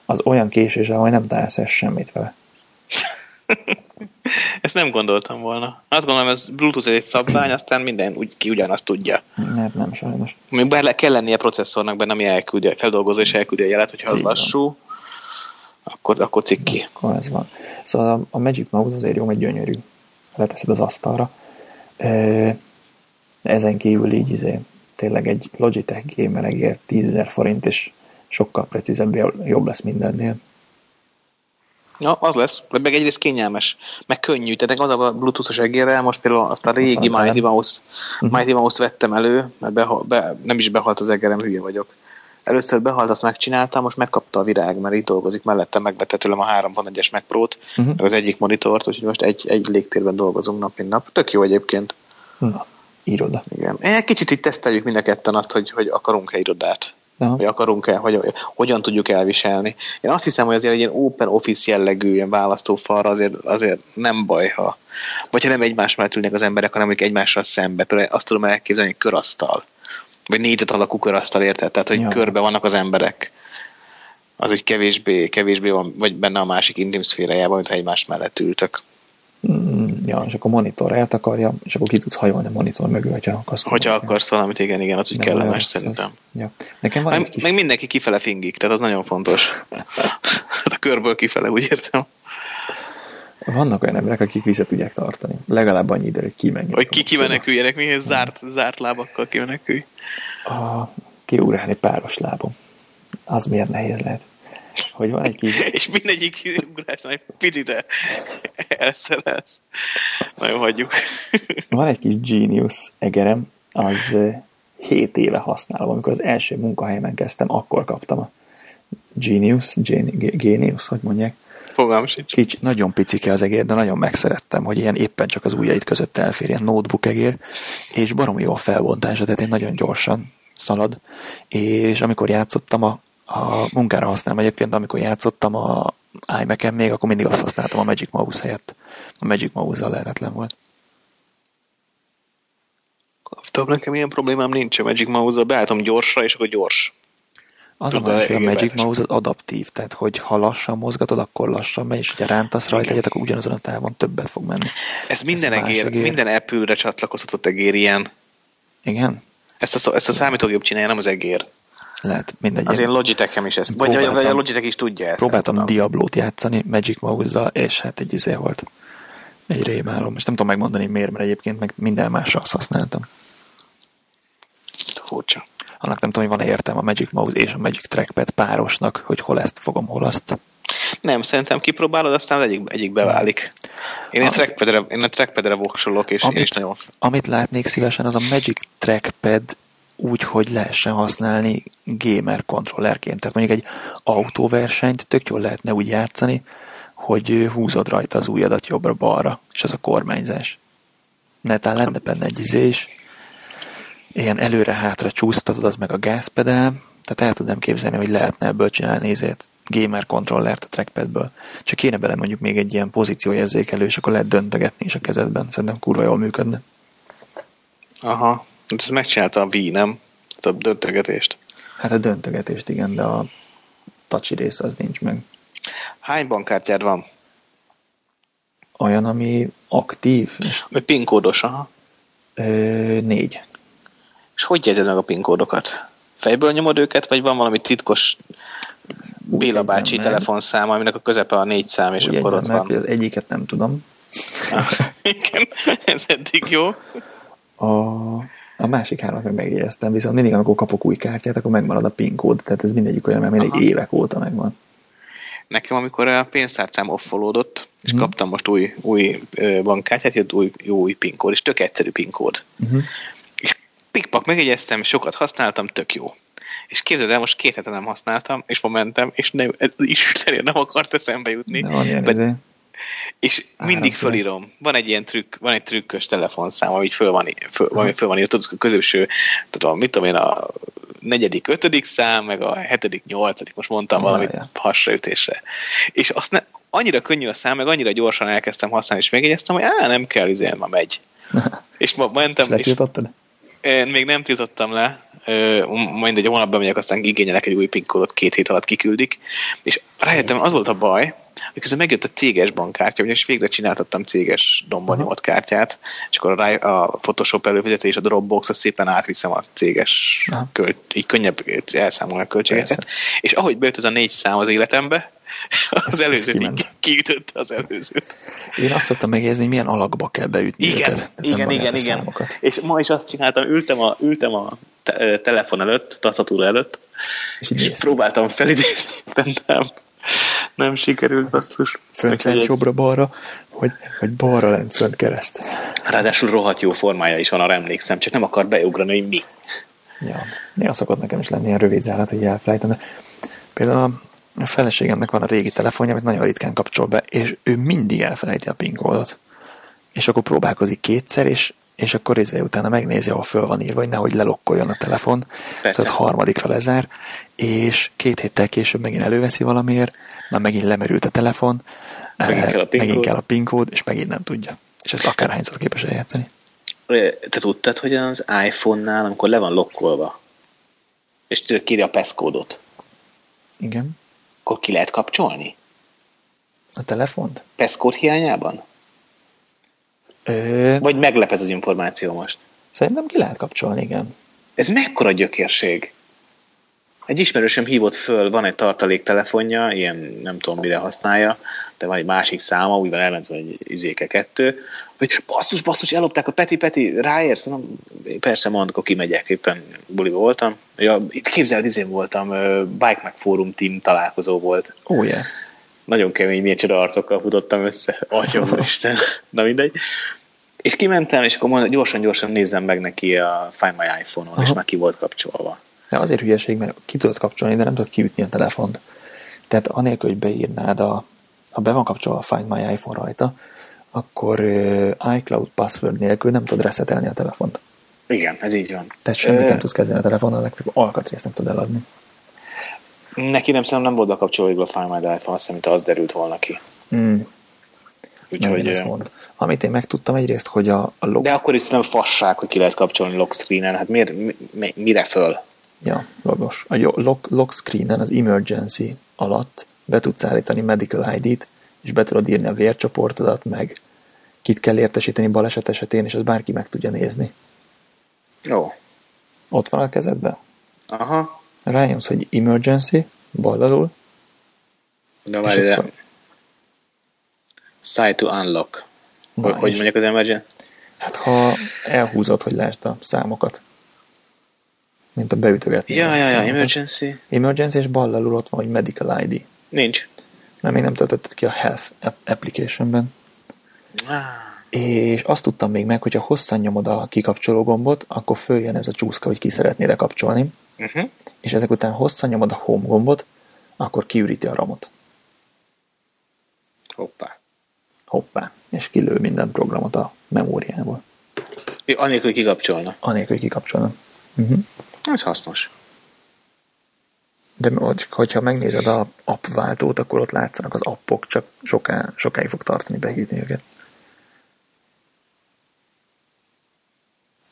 az olyan késés, hogy nem találsz semmit vele. [LAUGHS] Ezt nem gondoltam volna. Azt gondolom, ez Bluetooth egy szabvány, aztán minden úgy, ki ugyanazt tudja. Hát nem, sajnos. Még bele kell lennie a processzornak benne, ami elküldi, feldolgozó és elküldi a jelet, hogyha az lassú, akkor, akkor cikki. Akkor ez van. Szóval a, a Magic Mouse azért jó, mert gyönyörű. Leteszed az asztalra, ezen kívül így izé, tényleg egy Logitech gamer egér 10 forint, és sokkal precízebb, jobb lesz mindennél. Ja, az lesz, de meg egyrészt kényelmes, meg könnyű. Tehát az a bluetoothos egérrel, most például azt a régi az Mighty Mouse, uh-huh. Mighty Mouse-t vettem elő, mert beha, be, nem is behalt az egerem, hülye vagyok. Először behalt, azt megcsináltam, most megkapta a virág, mert itt dolgozik mellettem, megvette tőlem a 3.1-es Mac Pro-t, uh-huh. meg az egyik monitort, úgyhogy most egy, egy légtérben dolgozunk nap, mint nap. Tök jó egyébként. Na, iroda. Igen. Egy kicsit itt teszteljük mind a ketten azt, hogy, hogy akarunk-e irodát. Aha. Hogy akarunk-e, hogy, hogyan tudjuk elviselni. Én azt hiszem, hogy azért egy ilyen open office jellegű ilyen választófalra azért, azért nem baj, ha vagy ha nem egymás mellett ülnek az emberek, hanem egymással szembe. Például azt tudom elképzelni, hogy körasztal. Vagy négyzet alakú körasztal, érted? Tehát, hogy ja. körbe vannak az emberek. Az, hogy kevésbé, kevésbé van, vagy benne a másik intim szférájában, mintha egymás mellett ültök. Mm, ja, és akkor monitor eltakarja, és akkor ki tudsz hajolni a monitor mögül, hogyha akarsz. Hogyha akarsz valamit, igen, igen, az úgy kellemes szerintem. Az, ja. Nekem van meg, kis... meg mindenki kifele fingik, tehát az nagyon fontos. [LAUGHS] Hát a körből kifele, úgy értem. Vannak olyan emberek, akik vissza tudják tartani. Legalább annyi idő, hogy kimenjenek. Hogy ki kimeneküljenek, mihez zárt, zárt lábakkal kimenekülj. A, kiugrálni páros lábom. Az miért nehéz lehet. Hogy van egy kis... [LAUGHS] És mindegyik ugrásnál egy picit elszelesz. Nagyon hagyjuk. [LAUGHS] van egy kis Genius egerem, az 7 éve használom. Amikor az első munkahelyemen kezdtem, akkor kaptam a Genius, Genius, hogy mondják Fogalmam sincs. Kicsi, nagyon picike az egér, de nagyon megszerettem, hogy ilyen éppen csak az ujjait között elfér, ilyen notebook egér, és baromi jó a felbontása, tehát én nagyon gyorsan szalad, és amikor játszottam a, a munkára használom egyébként, amikor játszottam a imac még, akkor mindig azt használtam a Magic Mouse helyett. A Magic Mouse-zal lehetetlen volt. Tudom, nekem ilyen problémám nincs a Magic Mouse-zal, beálltam gyorsra, és akkor gyors. Az a hogy a Magic Mouse az adaptív, tehát hogy ha lassan mozgatod, akkor lassan megy, és ha rántasz rajta egyet, akkor ugyanazon a távon többet fog menni. Ez minden Ez egér, egér, minden Apple-re csatlakozhatott egér ilyen. Igen? Ezt a, ezt a számítógép csinálja, nem az egér. Lehet, mindegy. Az én Logitech-em is ezt. Vagy, vagy a Logitech is tudja ezt. Próbáltam Diablo-t játszani Magic Mouse-zal, és hát egy izé volt. Egy rémálom. És nem tudom megmondani miért, mert egyébként meg minden azt használtam. Furcsa annak nem tudom, hogy van-e értelme a Magic Mouse és a Magic Trackpad párosnak, hogy hol ezt fogom, hol azt. Nem, szerintem kipróbálod, aztán az egyik, egyik beválik. Én a trackpadre, én a trackpadre voksolok, és, amit, és nagyon... Amit látnék szívesen, az a Magic Trackpad úgy, hogy lehessen használni gamer kontrollerként. Tehát mondjuk egy autóversenyt tök jól lehetne úgy játszani, hogy húzod rajta az ujjadat jobbra-balra, és az a kormányzás. Netán lenne benne egy izés, ilyen előre-hátra csúsztatod, az meg a gázpedál, tehát el tudnám képzelni, hogy lehetne ebből csinálni nézét gamer kontrollert a trackpadből. Csak kéne bele mondjuk még egy ilyen pozícióérzékelő, és akkor lehet döntögetni is a kezedben. Szerintem kurva jól működne. Aha, de ez megcsinálta a Wii, nem? A döntögetést. Hát a döntögetést igen, de a touchy rész az nincs meg. Hány bankkártyád van? Olyan, ami aktív. És... Vagy PIN kódos, aha. Ö, négy. És hogy jegyzed meg a PIN kódokat? Fejből nyomod őket, vagy van valami titkos Béla bácsi meg. telefonszám, aminek a közepe a négy szám, és Úgy akkor ott meg, van. Az egyiket nem tudom. [LAUGHS] igen, ez eddig jó. A, a másik hármat meg megjegyeztem, viszont mindig, amikor kapok új kártyát, akkor megmarad a PIN kód, tehát ez mindegyik olyan, mert mindig Aha. évek óta megvan. Nekem, amikor a pénztárcám offolódott, és hmm. kaptam most új, új bankkártyát, jött új, jó új PIN kód, és tök egyszerű PIN kód. Uh-huh pikpak megjegyeztem, sokat használtam, tök jó. És képzeld el, most két hete nem használtam, és ma mentem, és nem, is nem akart eszembe jutni. De, és mindig fölírom. Van egy ilyen trükk, van egy trükkös telefonszám, ami föl van, föl, ami föl van írva, tudod, a közöső, tudom, mit tudom én, a negyedik, ötödik szám, meg a hetedik, nyolcadik, most mondtam valami hasraütésre. És azt ne, annyira könnyű a szám, meg annyira gyorsan elkezdtem használni, és megjegyeztem, hogy á, nem kell, izé, ma megy. [LAUGHS] és ma mentem, és, és én még nem tiltottam le, majd egy hónapban megyek, aztán igényelek egy új PIN kódot, két hét alatt kiküldik, és rájöttem, az volt a baj, hogy közben megjött a céges bankkártya, és végre csináltattam céges domban nyomott kártyát, és akkor a, a Photoshop előfizetés, a Dropbox, azt szépen átviszem a céges, költ, így könnyebb elszámolni a költségeket. Persze. És ahogy bejött ez a négy szám az életembe, [LAUGHS] az előzőt így kiütötte az előzőt. Én azt szoktam megjegyezni, hogy milyen alakba kell beütni igen, őket. Igen, igen, igen. Számokat. És ma is azt csináltam, ültem a, ültem a te, telefon előtt, taszatúra előtt, és, és próbáltam felidézni, de nem, nem sikerült, basszus. Fönt lent jobbra-balra, vagy, vagy balra lent fönt kereszt. Ráadásul rohadt jó formája is van, arra emlékszem, csak nem akar beugrani, hogy mi. Ja, néha szokott nekem is lenni ilyen rövid zárat, hogy elfelejtem, de például a feleségemnek van a régi telefonja, amit nagyon ritkán kapcsol be, és ő mindig elfelejti a PIN kódot. És akkor próbálkozik kétszer, és, és akkor izé utána megnézi, ahol föl van írva, hogy nehogy lelokkoljon a telefon. Persze. Tehát harmadikra lezár, és két héttel később megint előveszi valamiért, már megint lemerült a telefon, Megint eh, kell a PIN megint kód. kell a PIN kód, és megint nem tudja. És ezt akárhányszor képes eljátszani. Te tudtad, hogy az iPhone-nál, amikor le van lokkolva, és tudod, kéri a PESZ kódot, Igen. Akkor ki lehet kapcsolni? A telefont? PESZ kód hiányában? Ö, Vagy meglep ez az információ most? szerintem ki lehet kapcsolni, igen. Ez mekkora gyökérség? Egy ismerősöm hívott föl, van egy tartalék telefonja, ilyen nem tudom mire használja, de van egy másik száma, úgy van elment egy izéke kettő, hogy basszus, basszus, ellopták a Peti, Peti, ráérsz? Mondom, persze mondok, akkor kimegyek, éppen buliba voltam. Ja, itt képzeld, izén voltam, Bike Mac Forum Team találkozó volt. Ó, oh, yeah. Nagyon kemény, milyen csoda arcokkal futottam össze. Atyom, Isten. [LAUGHS] Na mindegy. És kimentem, és akkor mondom, gyorsan-gyorsan nézzem meg neki a Find My iPhone-on, és Aha. már ki volt kapcsolva. De azért hülyeség, mert ki tudod kapcsolni, de nem tudod kiütni a telefont. Tehát anélkül, hogy beírnád, a, ha be van kapcsolva a Find My iPhone rajta, akkor iCloud password nélkül nem tudod resetelni a telefont. Igen, ez így van. Tehát semmit Ö, nem tudsz kezdeni a telefonnal, legfeljebb alkatrésznek tudod eladni. Neki nem szerintem nem volt bekapcsolva végül a Find My iPhone, azt hiszem, az derült volna ki. Mm, Úgyhogy, ö, mond. Amit én megtudtam egyrészt, hogy a, a log, de akkor is szerintem fasság, hogy ki lehet kapcsolni lock screenen. Hát miért, mi, mi, mire föl? Ja, logos. A lock, lock screenen az emergency alatt be tudsz állítani medical ID-t, és be tudod írni a vércsoportodat, meg kit kell értesíteni baleset esetén, és az bárki meg tudja nézni. Jó. Ott van a kezedben. Aha. Rájössz, hogy emergency, bal alul, De várj, de... akkor- Site to unlock. Na, Hogy, mondják az emergency? hát ha elhúzod, hogy lásd a számokat, mint a beütögetni. Ja, ja, ja, emergency. Emergency, és bal alul ott van, hogy medical ID. Nincs. Mert még nem töltötted ki a Health app- applicationben. Ah, És azt tudtam még meg, hogy ha hosszan nyomod a kikapcsoló gombot, akkor följön ez a csúszka, hogy ki szeretnéd kapcsolni, uh-huh. és ezek után hosszan nyomod a home gombot, akkor kiüríti a ramot. Hoppá. Hoppá. És kilő minden programot a memóriából. Anélkül hogy kikapcsolna. Anélkül, hogy kikapcsolom. Uh-huh. Ez hasznos. De hogy- hogyha megnézed a app váltót, akkor ott látszanak az appok, csak soká, sokáig fog tartani behívni őket.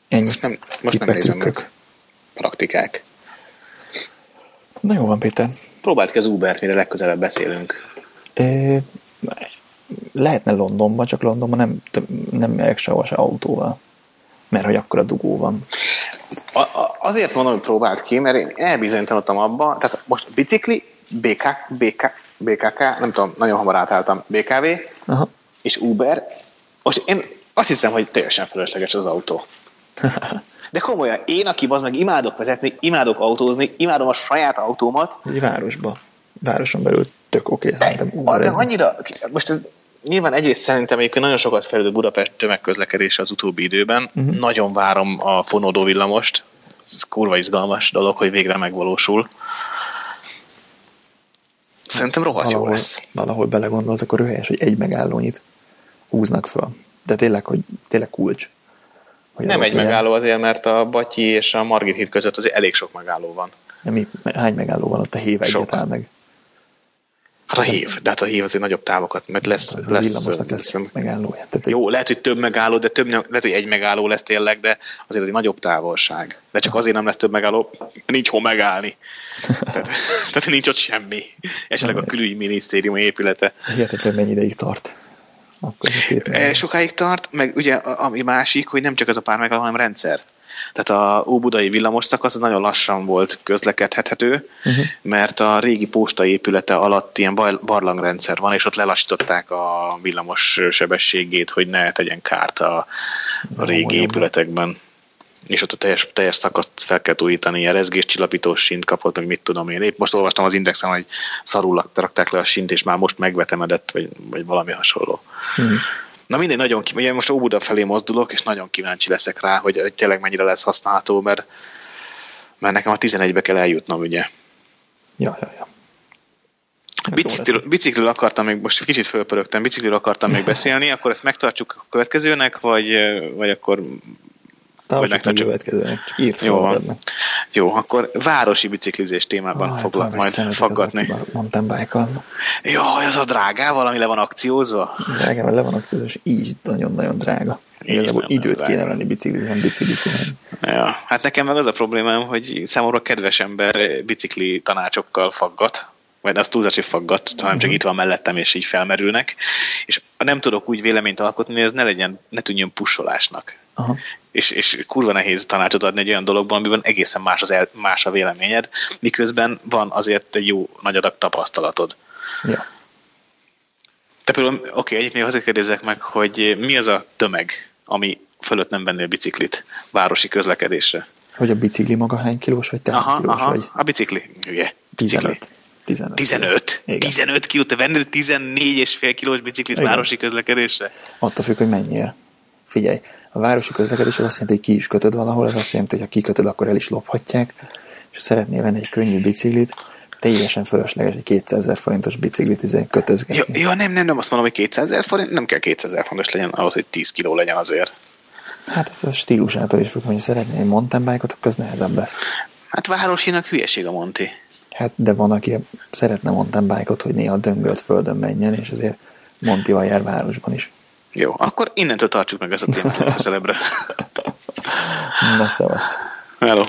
Ennyi. Most nem, most nem nézem meg. Praktikák. Na jó van, Péter. Próbáld ki az Ubert, mire legközelebb beszélünk. Ö, lehetne Londonban, csak Londonban nem, nem megyek sehova se autóval. Mert hogy akkor a dugó van. Azért mondom, hogy próbáld ki, mert én elbizonytalanodtam abba, tehát most bicikli, BK, BK, BKK, nem tudom, nagyon hamar átálltam, BKV Aha. és Uber. Most én azt hiszem, hogy teljesen felesleges az autó. [LAUGHS] De komolyan, én, aki az meg imádok vezetni, imádok autózni, imádom a saját autómat, Egy városba. Városon belül tök oké, szerintem az annyira, most ez nyilván egyrészt szerintem egyébként nagyon sokat fejlődött Budapest tömegközlekedése az utóbbi időben. Uh-huh. Nagyon várom a fonódó villamost. Ez kurva izgalmas dolog, hogy végre megvalósul. Szerintem rohadt jó valahol, lesz. valahol belegondolsz, akkor röhelyes, hogy egy megállónyit húznak föl. De tényleg, hogy tényleg kulcs. Hogy Nem egy legyen. megálló azért, mert a Batyi és a Margit híd között azért elég sok megálló van. Mi, hány megálló van ott a egyet áll meg? Hát a hív, de hát a hív azért nagyobb távokat, mert lesz, A lesz, lesz megállója. Tehát Jó, lehet, hogy több megálló, de több, lehet, hogy egy megálló lesz tényleg, de azért az egy nagyobb távolság. De csak azért nem lesz több megálló, nincs hol megállni. [LAUGHS] Tehát, tehát nincs ott semmi. Esetleg a külügyminisztérium épülete. Hihetetlen mennyi ideig tart. Akkor E. Sokáig tart, meg ugye ami másik, hogy nem csak ez a pár megálló, hanem rendszer. Tehát a Óbudai villamos szakasz az nagyon lassan volt közlekedhető, uh-huh. mert a régi posta épülete alatt ilyen bar- barlangrendszer van, és ott lelassították a villamos sebességét, hogy ne tegyen kárt a, a régi olyan. épületekben. És ott a teljes, teljes szakaszt fel kell újítani, ilyen rezgés, csillapítós sint kapott, meg mit tudom én. Épp most olvastam az indexen, hogy szarul rakták le a sint, és már most megvetemedett, vagy, vagy valami hasonló. Mhm. Na mindegy, nagyon kíváncsi, most Óbuda felé mozdulok, és nagyon kíváncsi leszek rá, hogy, hogy tényleg mennyire lesz használható, mert Mert nekem a 11-be kell eljutnom, ugye. Ja, ja, ja. Bicikliről, bicikliről akartam még, most kicsit fölpörögtem, bicikliről akartam még beszélni, akkor ezt megtartsuk a következőnek, vagy, vagy akkor Tartsuk meg következőnek, csak írt Jó, van. Jó, akkor városi biciklizés témában ah, foglak majd faggatni. Mondtam bike Jó, az a drágával, ami le van akciózva? Drágával le van akciózva, és így nagyon-nagyon drága. Igazából időt drága. kéne venni biciklizni, biciklizni. Ja, hát nekem meg az a problémám, hogy számomra kedves ember bicikli tanácsokkal faggat, vagy az túlzás, hogy faggat, hanem uh-huh. csak itt van mellettem, és így felmerülnek, és nem tudok úgy véleményt alkotni, hogy ez ne legyen, ne tűnjön pusolásnak. Uh-huh. És, és kurva nehéz tanácsot adni egy olyan dologban, amiben egészen más, az el, más a véleményed, miközben van azért egy jó nagy adag tapasztalatod. Ja. Te például, oké, okay, egyébként azért kérdezek meg, hogy mi az a tömeg, ami fölött nem vennél biciklit városi közlekedésre? Hogy a bicikli maga hány kilós, vagy te aha, kilós aha, vagy? a bicikli, ugye. 15. 15. 15? 15 kiló, te vennél 14 és fél kilós biciklit Igen. városi közlekedésre? Attól függ, hogy mennyire. Figyelj, a városi közlekedés az azt jelenti, hogy ki is kötöd valahol, az azt jelenti, hogy ha kikötöd, akkor el is lophatják, és szeretnél venni egy könnyű biciklit, teljesen fölösleges egy 200 ezer forintos biciklit izé kötözgetni. Jó, ja, nem, nem, nem azt mondom, hogy 200 ezer forint, nem kell 200 ezer forintos legyen ahhoz, hogy 10 kiló legyen azért. Hát ez a stílusától is függ, hogy szeretnél egy mountain bike-ot, akkor az nehezebb lesz. Hát városinak hülyeség a Monti. Hát, de van, aki szeretne mountain bike-ot, hogy néha döngölt földön menjen, és azért Montival jár városban is. Jó, akkor innentől tartsuk meg ezt a témát a közelebbre. [LAUGHS] Na, szevasz. Hello.